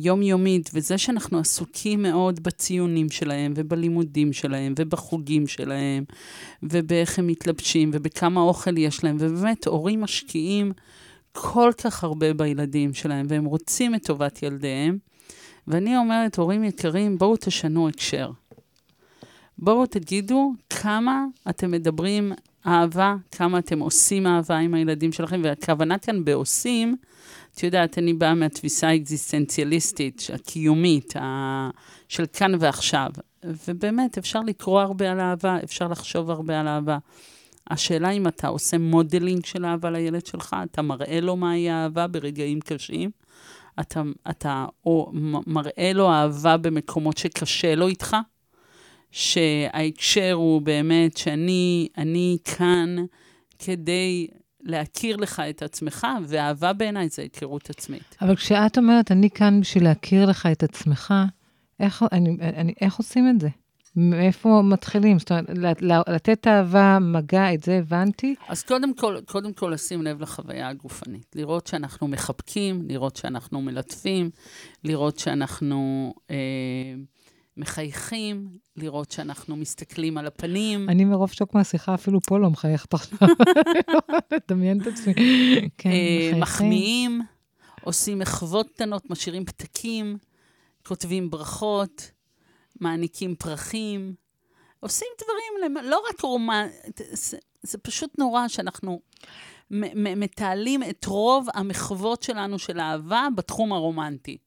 יומיומית, וזה שאנחנו עסוקים מאוד בציונים שלהם, ובלימודים שלהם, ובחוגים שלהם, ובאיך הם מתלבשים, ובכמה אוכל יש להם, ובאמת, הורים משקיעים כל כך הרבה בילדים שלהם, והם רוצים את טובת ילדיהם. ואני אומרת, הורים יקרים, בואו תשנו הקשר. בואו תגידו כמה אתם מדברים אהבה, כמה אתם עושים אהבה עם הילדים שלכם, והכוונה כאן בעושים, את יודעת, אני באה מהתפיסה האקזיסטנציאליסטית, הקיומית, ה... של כאן ועכשיו. ובאמת, אפשר לקרוא הרבה על אהבה, אפשר לחשוב הרבה על אהבה. השאלה אם אתה עושה modeling של אהבה לילד שלך, אתה מראה לו מהי אהבה ברגעים קשים, אתה, אתה או מראה לו אהבה במקומות שקשה לו איתך, שההקשר הוא באמת שאני אני כאן כדי להכיר לך את עצמך, ואהבה בעיניי זה היכרות עצמית. אבל כשאת אומרת, אני כאן בשביל להכיר לך את עצמך, איך, אני, אני, איך עושים את זה? מאיפה מתחילים? זאת אומרת, לת- לתת אהבה, מגע, את זה הבנתי. אז קודם כל, קודם כל לשים לב לחוויה הגופנית. לראות שאנחנו מחבקים, לראות שאנחנו מלטפים, לראות שאנחנו אה, מחייכים, לראות שאנחנו מסתכלים על הפנים. אני מרוב שוק מהשיחה אפילו פה לא מחייכת עכשיו. לדמיין את עצמי. כן, אה, מחייכים. מחמיאים, עושים מחוות קטנות, משאירים פתקים, כותבים ברכות, מעניקים פרחים, עושים דברים, לא רק רומן... זה, זה פשוט נורא שאנחנו מתעלים את רוב המחוות שלנו של אהבה בתחום הרומנטי.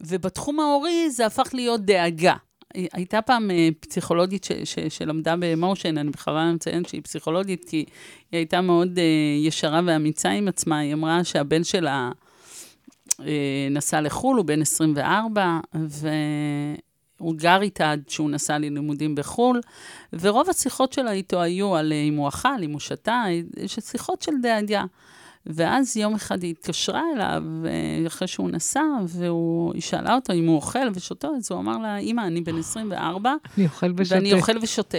ובתחום ההורי זה הפך להיות דאגה. הי- הייתה פעם אה, פסיכולוגית ש, ש, שלמדה במושן, אני בכוונה מציינת שהיא פסיכולוגית, כי היא הייתה מאוד אה, ישרה ואמיצה עם עצמה. היא אמרה שהבן שלה אה, נסע לחו"ל, הוא בן 24, והוא גר איתה עד שהוא נסע ללימודים בחו"ל, ורוב השיחות שלה איתו היו על אם הוא אכל, אם הוא שתה, שיחות של דאגה. ואז יום אחד היא התקשרה אליו, אה, אחרי שהוא נסע, והיא שאלה אותו אם הוא אוכל ושותה, אז הוא אמר לה, אמא, אני בן 24, אני אוכל ושותה. ואני אוכל ושותה.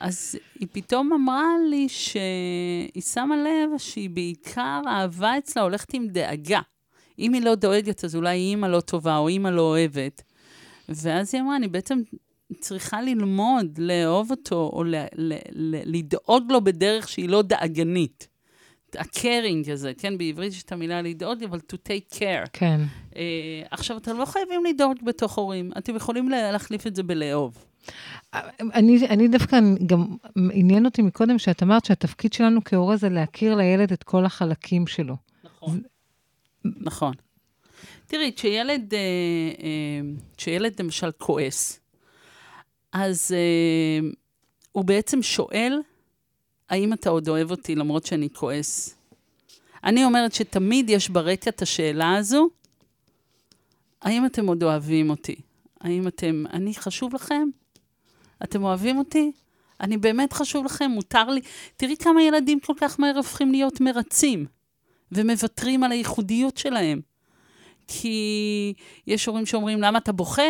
אז היא פתאום אמרה לי שהיא שמה לב שהיא בעיקר, האהבה אצלה הולכת עם דאגה. אם היא לא דואגת, אז אולי אימא לא טובה או אימא לא אוהבת. ואז היא אמרה, אני בעצם צריכה ללמוד לאהוב אותו, או ל- ל- ל- לדאוג לו בדרך שהיא לא דאגנית. הקרינג הזה, כן, בעברית יש את המילה לדאוג, אבל to take care. כן. אה, עכשיו, אתם לא חייבים לדאוג בתוך הורים, אתם יכולים לה- להחליף את זה בלאהוב. אני, אני דווקא גם עניין אותי מקודם, שאת אמרת שהתפקיד שלנו כהורה זה להכיר לילד את כל החלקים שלו. נכון. נכון. תראי, כשילד, אה, אה, כשילד למשל כועס, אז אה, הוא בעצם שואל, האם אתה עוד אוהב אותי למרות שאני כועס? אני אומרת שתמיד יש ברקע את השאלה הזו, האם אתם עוד אוהבים אותי? האם אתם, אני חשוב לכם? אתם אוהבים אותי? אני באמת חשוב לכם, מותר לי. תראי כמה ילדים כל כך מהר הופכים להיות מרצים, ומוותרים על הייחודיות שלהם. כי יש הורים שאומרים, למה אתה בוכה?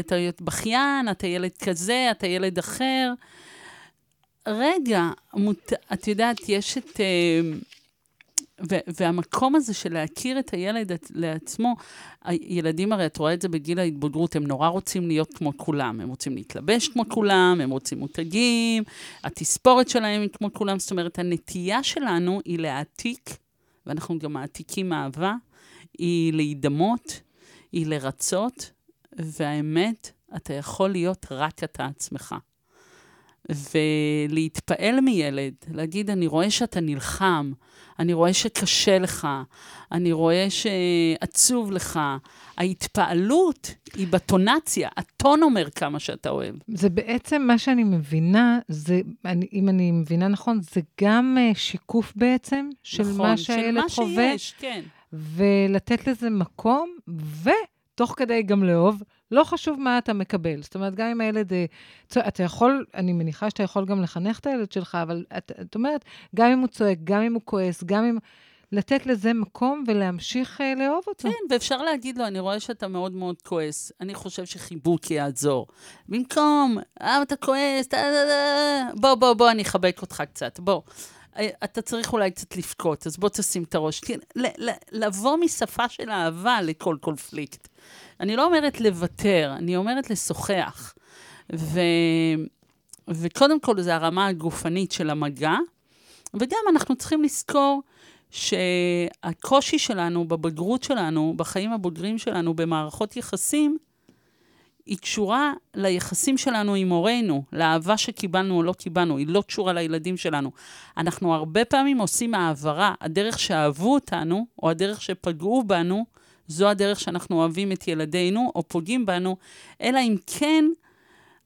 אתה בכיין, אתה ילד כזה, אתה ילד אחר. רגע, מות... את יודעת, יש את... Uh, ו- והמקום הזה של להכיר את הילד לעצמו, הילדים הרי, את רואה את זה בגיל ההתבגרות, הם נורא רוצים להיות כמו כולם. הם רוצים להתלבש כמו כולם, הם רוצים מותגים, התספורת שלהם היא כמו כולם. זאת אומרת, הנטייה שלנו היא להעתיק, ואנחנו גם מעתיקים אהבה, היא להידמות, היא לרצות, והאמת, אתה יכול להיות רק אתה עצמך. ולהתפעל מילד, להגיד, אני רואה שאתה נלחם, אני רואה שקשה לך, אני רואה שעצוב לך. ההתפעלות היא בטונציה, הטון אומר כמה שאתה אוהב. זה בעצם מה שאני מבינה, זה, אני, אם אני מבינה נכון, זה גם uh, שיקוף בעצם של נכון, מה שהילד חווה. נכון, של מה שיש, כן. ולתת לזה מקום, ותוך כדי גם לאהוב. לא חשוב מה אתה מקבל. זאת אומרת, גם אם הילד... אה, אתה יכול, אני מניחה שאתה יכול גם לחנך את הילד שלך, אבל את, את אומרת, גם אם הוא צועק, גם אם הוא כועס, גם אם... לתת לזה מקום ולהמשיך uh, לאהוב אותו. כן, ואפשר להגיד לו, אני רואה שאתה מאוד מאוד כועס, אני חושב שחיבוק יעזור. במקום, אה, אתה כועס, בוא, בוא, בוא, אני אחבק אותך קצת, בוא. אה, אתה צריך אולי קצת לבכות, אז בוא תשים את הראש. לבוא משפה של אהבה לכל קונפליקט. אני לא אומרת לוותר, אני אומרת לשוחח. ו... וקודם כל, זה הרמה הגופנית של המגע, וגם אנחנו צריכים לזכור שהקושי שלנו בבגרות שלנו, בחיים הבוגרים שלנו, במערכות יחסים, היא קשורה ליחסים שלנו עם הורינו, לאהבה שקיבלנו או לא קיבלנו, היא לא קשורה לילדים שלנו. אנחנו הרבה פעמים עושים העברה, הדרך שאהבו אותנו, או הדרך שפגעו בנו, זו הדרך שאנחנו אוהבים את ילדינו, או פוגעים בנו, אלא אם כן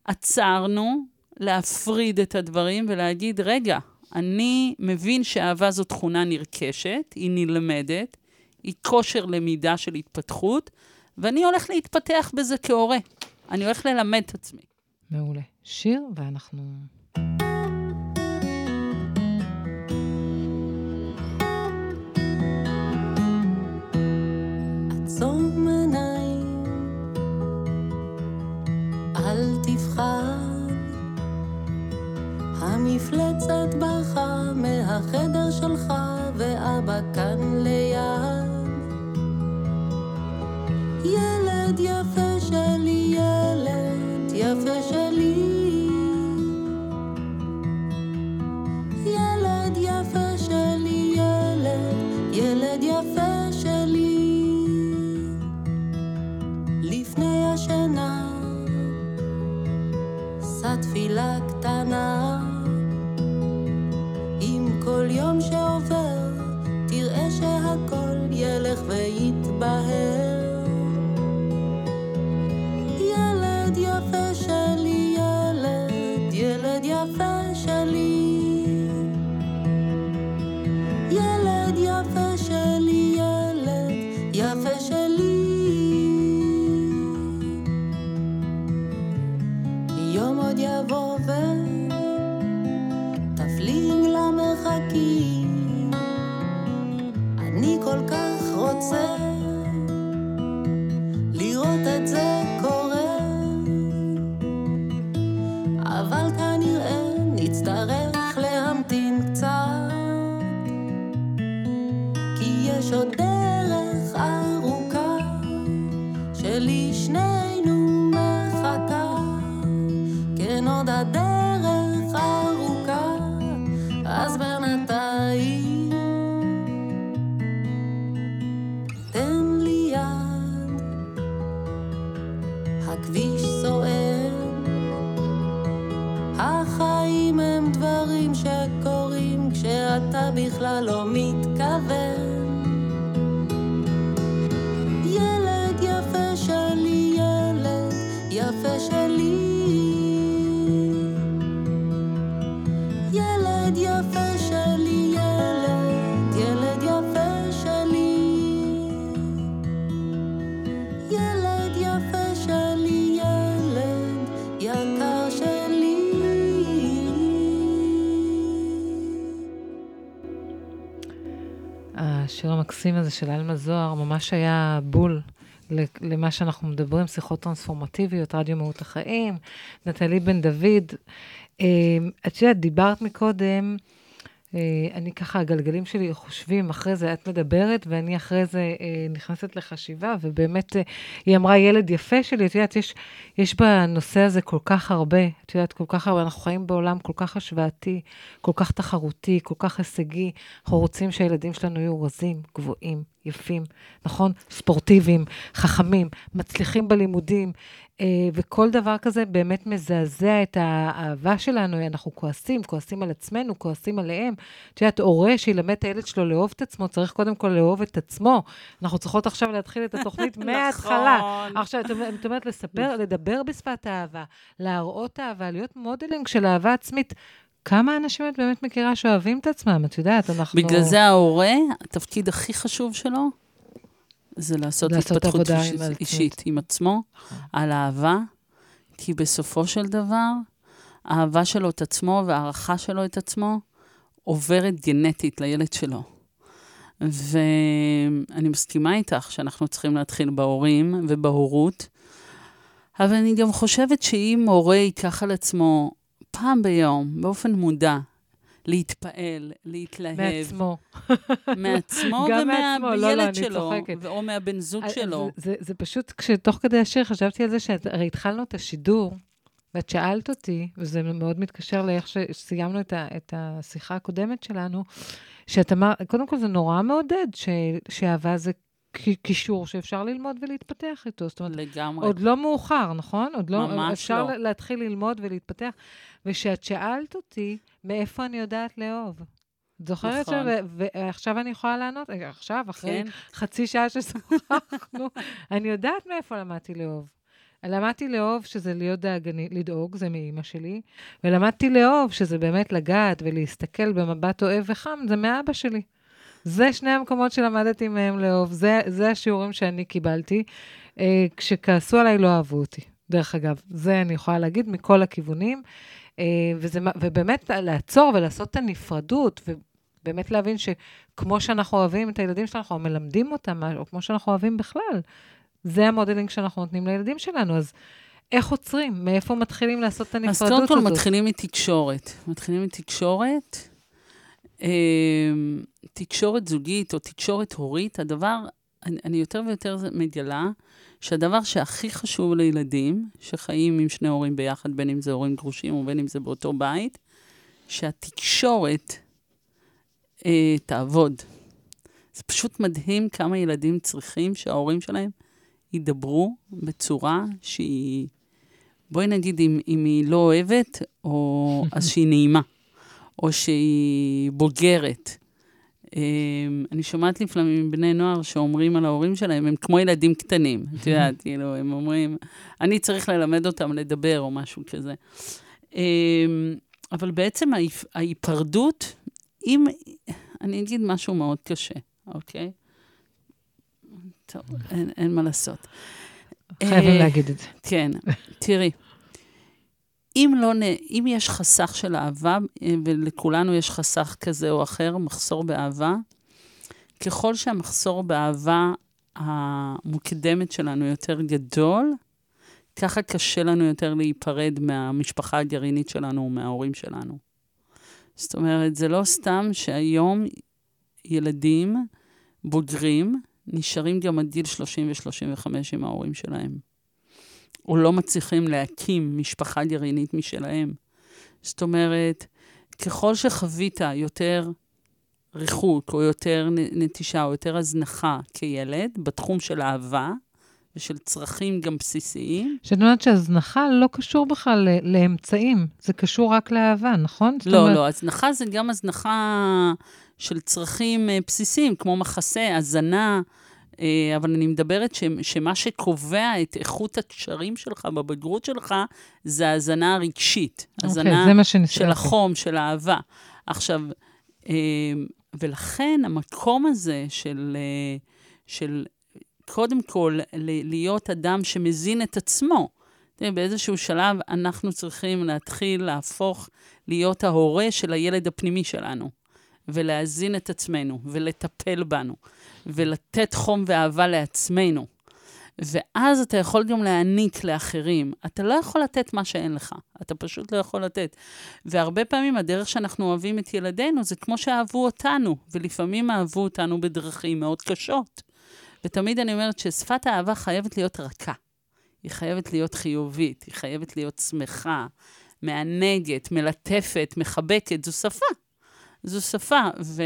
עצרנו להפריד את הדברים ולהגיד, רגע, אני מבין שאהבה זו תכונה נרכשת, היא נלמדת, היא כושר למידה של התפתחות, ואני הולך להתפתח בזה כהורה. אני הולך ללמד את עצמי. מעולה. שיר, ואנחנו... עצום עיניים, אל תפחד. המפלצת ברחה מהחדר שלך, ואבא כאן ליד. ילד יפה ילד יפה שלי. ילד יפה שלי, ילד, ילד יפה שלי. לפני השינה, שא תפילה קטנה. עם כל יום שעובר, תראה שהכל ילך ויתבהר. של עלמה זוהר ממש היה בול למה שאנחנו מדברים, שיחות טרנספורמטיביות, רדיו מהות החיים, נטלי בן דוד. אה, את יודעת, דיברת מקודם, אה, אני ככה, הגלגלים שלי חושבים, אחרי זה את מדברת, ואני אחרי זה אה, נכנסת לחשיבה, ובאמת, אה, היא אמרה, ילד יפה שלי, את יודעת, יש, יש בנושא הזה כל כך הרבה, את יודעת, כל כך הרבה, אנחנו חיים בעולם כל כך השוואתי, כל כך תחרותי, כל כך הישגי, אנחנו רוצים שהילדים שלנו יהיו רזים, גבוהים, יפים, נכון? ספורטיביים, חכמים, מצליחים בלימודים, אה, וכל דבר כזה באמת מזעזע את האהבה שלנו, אנחנו כועסים, כועסים על עצמנו, כועסים עליהם. את יודעת, הורה שילמד את הילד שלו לאהוב את עצמו, צריך קודם כל לאהוב את עצמו. אנחנו צריכות עכשיו להתחיל את התוכנית מההתחלה. נכון. עכשיו, את אומרת- לספר, לדבר בשפת האהבה, להראות אהבה, להיות modeling של אהבה עצמית. כמה אנשים את באמת מכירה שאוהבים את עצמם? את יודעת, אנחנו... בגלל זה ההורה, התפקיד הכי חשוב שלו, זה לעשות, לעשות התפתחות אישית, עם אישית עם עצמו, על אהבה, כי בסופו של דבר, האהבה שלו את עצמו והערכה שלו את עצמו עוברת גנטית לילד שלו. ואני מסכימה איתך שאנחנו צריכים להתחיל בהורים ובהורות, אבל אני גם חושבת שאם הורה ייקח על עצמו פעם ביום, באופן מודע, להתפעל, להתלהב, מעצמו. מעצמו מעצמו, לא, לא, ומהילד שלו, או מהבן זוג אז- שלו. זה, זה, זה פשוט, כשתוך כדי השיר חשבתי על זה, שהרי התחלנו את השידור, ואת שאלת אותי, וזה מאוד מתקשר לאיך שסיימנו את, ה, את השיחה הקודמת שלנו, שאת אמרת, קודם כל זה נורא מעודד, ש, שאהבה זה קישור שאפשר ללמוד ולהתפתח איתו. זאת אומרת, לגמרי. עוד לא מאוחר, נכון? עוד לא, ממש אפשר לא. להתחיל ללמוד ולהתפתח. ושאת שאלת אותי, מאיפה אני יודעת לאהוב? את זוכרת נכון. ש... ועכשיו אני יכולה לענות? רגע, עכשיו, אחרי כן, חצי שעה ששוחחנו, אני יודעת מאיפה למדתי לאהוב. למדתי לאהוב שזה להיות דאגני, לדאוג, זה מאימא שלי, ולמדתי לאהוב שזה באמת לגעת ולהסתכל במבט אוהב וחם, זה מאבא שלי. זה שני המקומות שלמדתי מהם לאהוב, זה, זה השיעורים שאני קיבלתי. אה, כשכעסו עליי, לא אהבו אותי. דרך אגב, זה אני יכולה להגיד מכל הכיוונים. אה, וזה, ובאמת לעצור ולעשות את הנפרדות, ובאמת להבין שכמו שאנחנו אוהבים את הילדים שלנו, אנחנו מלמדים אותם, או כמו שאנחנו אוהבים בכלל, זה המודלינג שאנחנו נותנים לילדים שלנו. אז איך עוצרים? מאיפה מתחילים לעשות את אז הנפרדות קודם הזאת? כל מתחילים מתקשורת. מתחילים מתקשורת. אמ, תקשורת זוגית או תקשורת הורית, הדבר, אני, אני יותר ויותר מגלה שהדבר שהכי חשוב לילדים שחיים עם שני הורים ביחד, בין אם זה הורים גרושים ובין אם זה באותו בית, שהתקשורת אה, תעבוד. זה פשוט מדהים כמה ילדים צריכים שההורים שלהם ידברו בצורה שהיא, בואי נגיד, אם, אם היא לא אוהבת, או אז שהיא נעימה, או שהיא בוגרת. אמ, אני שומעת לפעמים בני נוער שאומרים על ההורים שלהם, הם כמו ילדים קטנים. את יודעת, כאילו, הם אומרים, אני צריך ללמד אותם לדבר, או משהו כזה. אמ, אבל בעצם ההיפ- ההיפרדות, אם, אני אגיד משהו מאוד קשה, אוקיי? טוב, אין, אין מה לעשות. חייבים אה, להגיד את זה. כן, תראי, אם, לא, אם יש חסך של אהבה, אה, ולכולנו יש חסך כזה או אחר, מחסור באהבה, ככל שהמחסור באהבה המוקדמת שלנו יותר גדול, ככה קשה לנו יותר להיפרד מהמשפחה הגרעינית שלנו ומההורים שלנו. זאת אומרת, זה לא סתם שהיום ילדים בוגרים נשארים גם עד גיל 30 ו-35 עם ההורים שלהם. או לא מצליחים להקים משפחה גרעינית משלהם. זאת אומרת, ככל שחווית יותר ריחוק, או יותר נטישה, או יותר הזנחה כילד, בתחום של אהבה ושל צרכים גם בסיסיים, שאת אומרת שהזנחה לא קשור בכלל לאמצעים, זה קשור רק לאהבה, נכון? לא, אומרת- לא, הזנחה זה גם הזנחה של צרכים אה, בסיסיים, כמו מחסה, הזנה, אבל אני מדברת ש, שמה שקובע את איכות הקשרים שלך בבגרות שלך, זה ההזנה הרגשית. הזנה אוקיי, זה מה שניסיתי. של החום, של האהבה. עכשיו, אה, ולכן המקום הזה של, אה, של קודם כל, להיות אדם שמזין את עצמו. באיזשהו שלב אנחנו צריכים להתחיל להפוך להיות ההורה של הילד הפנימי שלנו, ולהזין את עצמנו, ולטפל בנו, ולתת חום ואהבה לעצמנו. ואז אתה יכול גם להעניק לאחרים. אתה לא יכול לתת מה שאין לך, אתה פשוט לא יכול לתת. והרבה פעמים הדרך שאנחנו אוהבים את ילדינו זה כמו שאהבו אותנו, ולפעמים אהבו אותנו בדרכים מאוד קשות. ותמיד אני אומרת ששפת האהבה חייבת להיות רכה. היא חייבת להיות חיובית, היא חייבת להיות שמחה, מענגת, מלטפת, מחבקת, זו שפה. זו שפה, ו...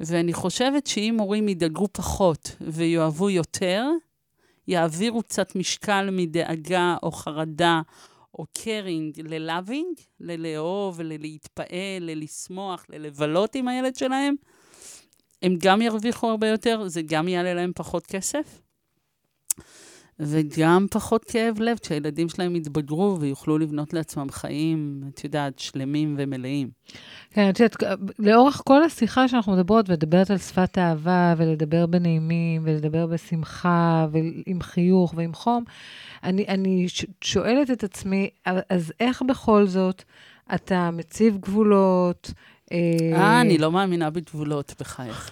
ואני חושבת שאם הורים ידאגו פחות ויאהבו יותר, יעבירו קצת משקל מדאגה או חרדה או קרינג ללאבינג, ללאהוב, ללהתפעל, ללשמוח, ללבלות עם הילד שלהם, הם גם ירוויחו הרבה יותר, זה גם יעלה להם פחות כסף, וגם פחות כאב לב כשהילדים שלהם יתבגרו ויוכלו לבנות לעצמם חיים, את יודעת, שלמים ומלאים. כן, את יודעת, לאורך כל השיחה שאנחנו מדברות, ומדברת על שפת אהבה, ולדבר בנעימים, ולדבר בשמחה, ועם חיוך ועם חום, אני, אני שואלת את עצמי, אז איך בכל זאת אתה מציב גבולות? אה, אני לא מאמינה בגבולות, בחייך.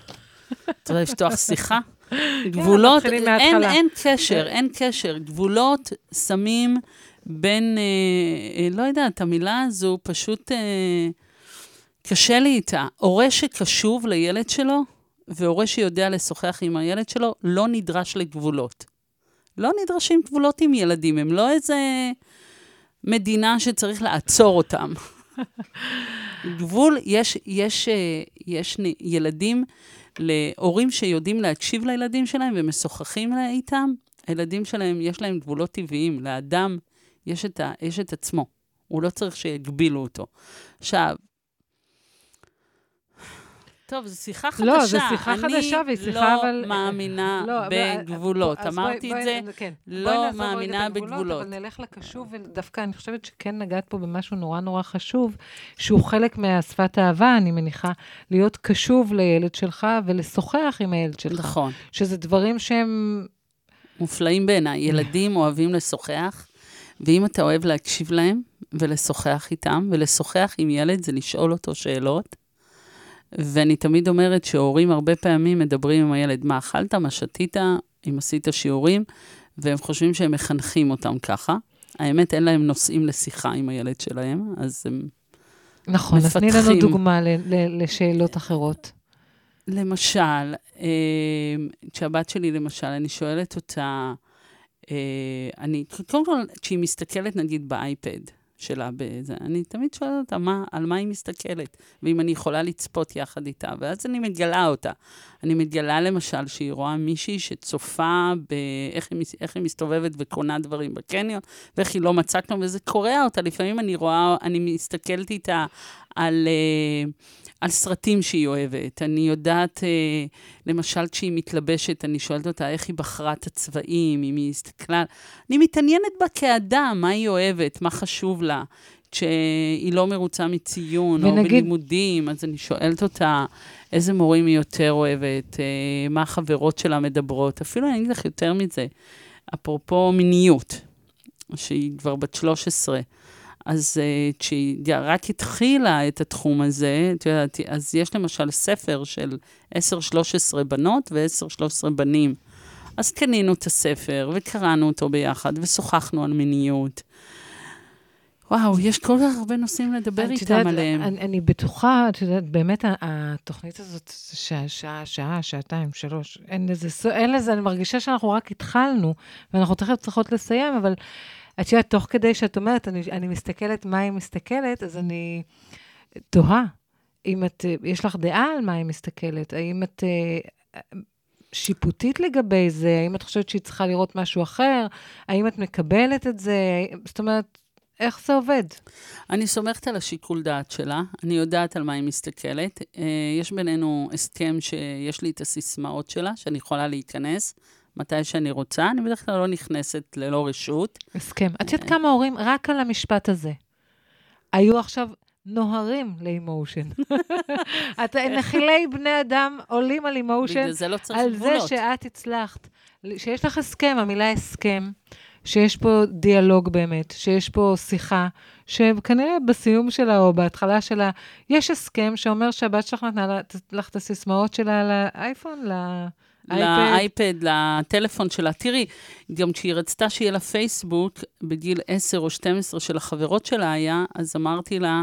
את רוצה לפתוח שיחה? גבולות, מתחילים אין. אין קשר, אין קשר. גבולות שמים בין, אה, אה, לא יודעת, המילה הזו פשוט אה, קשה לי איתה. הורה שקשוב לילד שלו, והורה שיודע לשוחח עם הילד שלו, לא נדרש לגבולות. לא נדרשים גבולות עם ילדים, הם לא איזה מדינה שצריך לעצור אותם. גבול, יש, יש, אה, יש נ- ילדים, להורים שיודעים להקשיב לילדים שלהם ומשוחחים איתם, הילדים שלהם, יש להם גבולות טבעיים. לאדם יש את, ה, יש את עצמו, הוא לא צריך שיגבילו אותו. עכשיו, טוב, זו שיחה חדשה. לא, זו שיחה חדשה, והיא שיחה אבל... אני לא מאמינה לא, בגבולות. אז בואי- אמרתי את בואי- זה, כן. לא מאמינה את הגבולות, בגבולות. אבל נלך לקשוב, ודווקא אני חושבת שכן נגעת פה במשהו נורא נורא חשוב, שהוא חלק מהשפת האהבה, אני מניחה, להיות קשוב לילד שלך ולשוחח עם הילד שלך. נכון. שזה דברים שהם... מופלאים בעיניי. ילדים אוהבים לשוחח, ואם אתה אוהב להקשיב להם ולשוחח איתם, ולשוחח עם ילד זה לשאול אותו שאלות. ואני תמיד אומרת שהורים הרבה פעמים מדברים עם הילד, מה אכלת, מה שתית, אם עשית שיעורים, והם חושבים שהם מחנכים אותם ככה. האמת, אין להם נושאים לשיחה עם הילד שלהם, אז הם... נכון, אז תני לנו מפתחים. דוגמה ל- ל- לשאלות אחרות. למשל, אה, כשהבת שלי, למשל, אני שואלת אותה, אה, אני, קודם כל, כשהיא מסתכלת, נגיד, באייפד שלה, בזה, אני תמיד שואלת אותה מה, על מה היא מסתכלת, ואם אני יכולה לצפות יחד איתה, ואז אני מגלה אותה. אני מגלה, למשל, שהיא רואה מישהי שצופה באיך היא, איך היא מסתובבת וקונה דברים בקניון, ואיך היא לא מצאה כלום, וזה קורע אותה. לפעמים אני רואה, אני מסתכלת איתה על... אה, על סרטים שהיא אוהבת. אני יודעת, אה, למשל, כשהיא מתלבשת, אני שואלת אותה איך היא בחרה את הצבעים, אם היא הסתכלה... אני מתעניינת בה כאדם, מה היא אוהבת, מה חשוב לה. כשהיא לא מרוצה מציון, או ונגיד- בלימודים, אז אני שואלת אותה איזה מורים היא יותר אוהבת, אה, מה החברות שלה מדברות. אפילו אני אגיד לך יותר מזה, אפרופו מיניות, שהיא כבר בת 13. אז uh, כשהיא רק התחילה את התחום הזה, את יודעת, אז יש למשל ספר של 10-13 בנות ו-10-13 בנים. אז קנינו את הספר וקראנו אותו ביחד ושוחחנו על מיניות. וואו, יש כל כך הרבה נושאים לדבר איתם יודעת, עליהם. אני, אני בטוחה, את יודעת, באמת התוכנית הזאת שעה, שעה, שעה, שעתיים, שלוש. אין לזה, אין לזה, אני מרגישה שאנחנו רק התחלנו, ואנחנו תכף צריכות לסיים, אבל את יודעת, תוך כדי שאת אומרת, אני, אני מסתכלת מה היא מסתכלת, אז אני תוהה, אם את, יש לך דעה על מה היא מסתכלת, האם את אה, שיפוטית לגבי זה, האם את חושבת שהיא צריכה לראות משהו אחר, האם את מקבלת את זה, זאת אומרת, איך זה עובד? אני סומכת על השיקול דעת שלה, אני יודעת על מה היא מסתכלת. אה, יש בינינו הסכם שיש לי את הסיסמאות שלה, שאני יכולה להיכנס מתי שאני רוצה. אני בדרך כלל לא נכנסת ללא רשות. הסכם. את יודעת כמה הורים, רק על המשפט הזה, היו עכשיו נוהרים לאימושן. נחילי בני אדם עולים על אימושן, זה לא על זה. שאת הצלחת, שיש לך הסכם, המילה הסכם, שיש פה דיאלוג באמת, שיש פה שיחה, שכנראה בסיום שלה או בהתחלה שלה, יש הסכם שאומר שהבת שלך נתנה לך את הסיסמאות שלה לאייפון, לאייפד. לאייפד, לטלפון שלה. תראי, גם כשהיא רצתה שיהיה לה פייסבוק, בגיל 10 או 12 של החברות שלה היה, אז אמרתי לה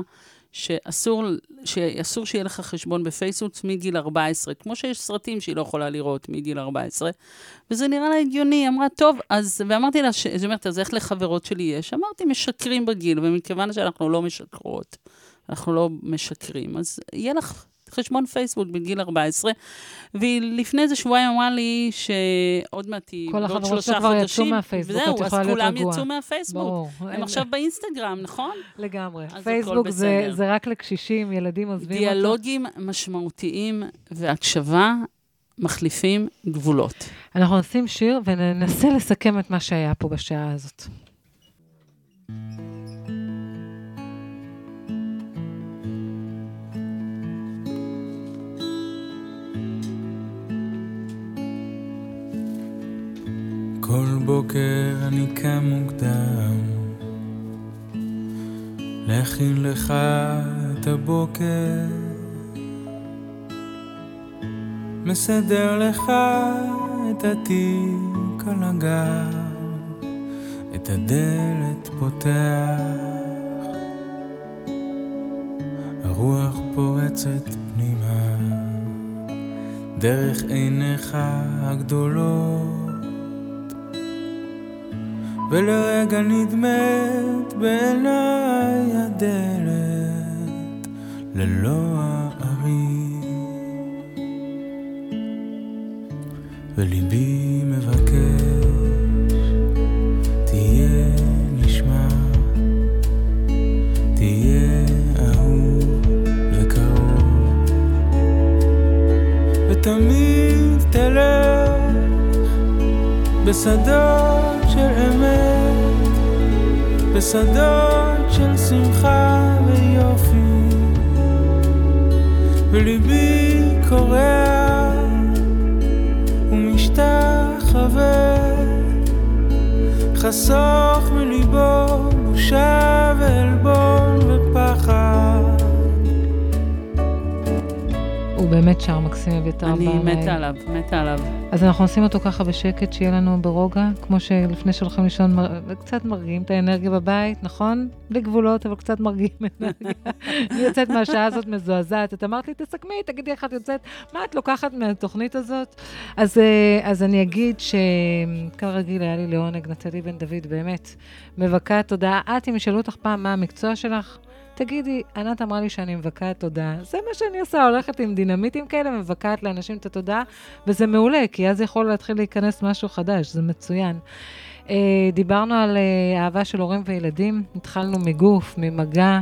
שאסור, שאסור שיהיה לך חשבון בפייסבוק מגיל 14, כמו שיש סרטים שהיא לא יכולה לראות מגיל 14, וזה נראה לה הגיוני. היא אמרה, טוב, אז, ואמרתי לה, היא אומרת, אז איך לחברות שלי יש? אמרתי, משקרים בגיל, ומכיוון שאנחנו לא משקרות, אנחנו לא משקרים, אז יהיה לך חשבון פייסבוק בגיל 14, והיא לפני איזה שבועיים אמרה לי שעוד מעט היא, כל החברות שלה כבר יצאו מהפייסבוק, וזהו, אז כולם. יצאו מהפייסבוק. ברור. הם עכשיו באינסטגרם, נכון? לגמרי. פייסבוק זה. זה רק לקשישים, ילדים עוזבים אותו. דיאלוגים משמעותיים והקשבה מחליפים גבולות. אנחנו נשים שיר וננסה לסכם את מה שהיה פה בשעה הזאת. כל בוקר אני קם מוקדם להכין לך את הבוקר. מסדר לך את התיק על הגב את הדלת פותח. הרוח פורצת פנימה דרך עיניך הגדולות ולרגע נדמת בעיניי הדלת ללא הערים. וליבי מבקש תהיה נשמע תהיה אהוב וקרוב. ותמיד תלך בשדות של אמת, בשדות של שמחה ויופי, וליבי קורע ומשתחווה, חסוך מליבו בושה ועלבון ופחד. הוא באמת שר מקסים אביתר אני ברנאי. מתה עליו, מתה עליו. אז אנחנו נשים אותו ככה בשקט, שיהיה לנו ברוגע, כמו שלפני שהולכים לישון, מר... קצת מרגיעים את האנרגיה בבית, נכון? בלי גבולות, אבל קצת מרגיעים אנרגיה. אני יוצאת מהשעה הזאת מזועזעת. את אמרת לי, תסכמי, תגידי איך את יוצאת, מה את לוקחת מהתוכנית הזאת? אז, אה, אז אני אגיד שכרגיל היה לי לעונג, נטלי בן דוד, באמת, מבכה תודה. את, אם ישאלו אותך פעם מה המקצוע שלך, תגידי, ענת אמרה לי שאני מבכת תודה. זה מה שאני עושה, הולכת עם דינמיטים כאלה, מבכת לאנשים את התודה, וזה מעולה, כי אז יכול להתחיל להיכנס משהו חדש, זה מצוין. אה, דיברנו על אה, אהבה של הורים וילדים, התחלנו מגוף, ממגע,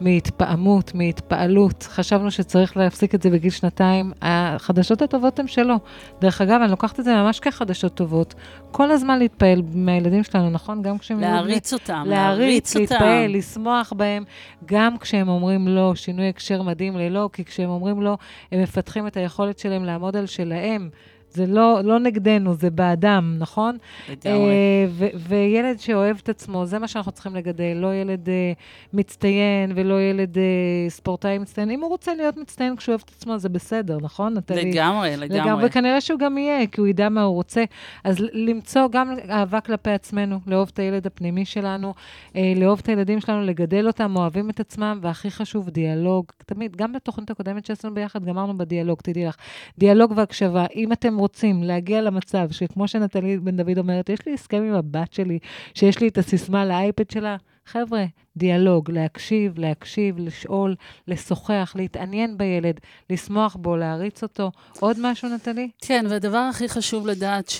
מהתפעמות, מהתפעלות. חשבנו שצריך להפסיק את זה בגיל שנתיים. החדשות הטובות הן שלו. דרך אגב, אני לוקחת את זה ממש כחדשות טובות. כל הזמן להתפעל מהילדים שלנו, נכון? גם כשהם... להריץ אותם, להריץ אותם. להתפעל, לשמוח בהם, גם כשהם אומרים לא, שינוי הקשר מדהים ללא, כי כשהם אומרים לא, הם מפתחים את היכולת שלהם לעמוד על שלהם. זה לא, לא נגדנו, זה בעדם, נכון? לגמרי. אה, ו- וילד שאוהב את עצמו, זה מה שאנחנו צריכים לגדל, לא ילד אה, מצטיין ולא ילד אה, ספורטאי מצטיין. אם הוא רוצה להיות מצטיין כשהוא אוהב את עצמו, זה בסדר, נכון, נטלי? לגמרי, לגמרי. וכנראה שהוא גם יהיה, כי הוא ידע מה הוא רוצה. אז למצוא גם אהבה כלפי עצמנו, לאהוב את הילד הפנימי שלנו, אה, לאהוב את הילדים שלנו, לגדל אותם, אוהבים את עצמם, והכי חשוב, דיאלוג. תמיד, גם בתוכנית הקודמת שעשינו ביחד, גמרנו בדיאלוג, תדעי לך. דיאלוג והקשבה. אם אתם רוצים להגיע למצב שכמו שנטלי בן דוד אומרת, יש לי הסכם עם הבת שלי, שיש לי את הסיסמה לאייפד שלה, חבר'ה, דיאלוג, להקשיב, להקשיב, לשאול, לשוחח, להתעניין בילד, לשמוח בו, להריץ אותו. עוד משהו, נטלי? כן, והדבר הכי חשוב לדעת,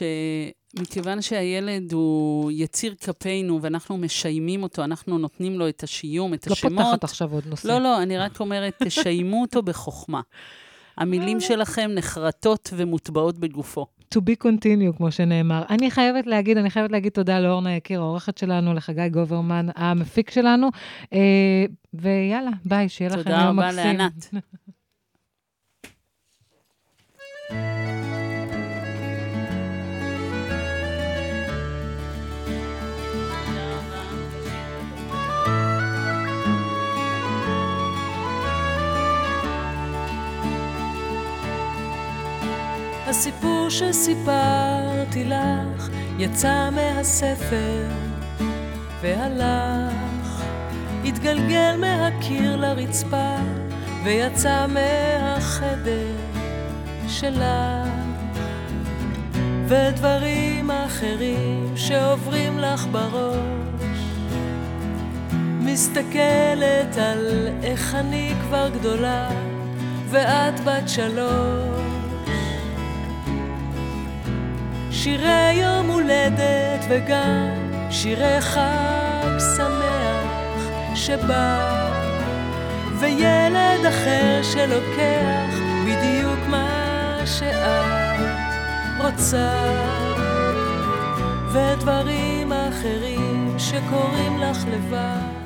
מכיוון שהילד הוא יציר כפינו ואנחנו משיימים אותו, אנחנו נותנים לו את השיום, את לא השמות. פותחת עכשיו עוד נושא. לא, לא, אני רק אומרת, תשיימו אותו בחוכמה. המילים שלכם נחרטות ומוטבעות בגופו. To be continue, כמו שנאמר. אני חייבת להגיד, אני חייבת להגיד תודה לאורנה יקיר, העורכת שלנו, לחגי גוברמן, המפיק שלנו. אה, ויאללה, ביי, שיהיה לכם תודה יום רבה מקסים. לענת. הסיפור שסיפרתי לך יצא מהספר והלך, התגלגל מהקיר לרצפה ויצא מהחדר שלך. ודברים אחרים שעוברים לך בראש. מסתכלת על איך אני כבר גדולה ואת בת שלוש שירי יום הולדת וגם שירי חג שמח שבא. וילד אחר שלוקח בדיוק מה שאת רוצה. ודברים אחרים שקורים לך לבד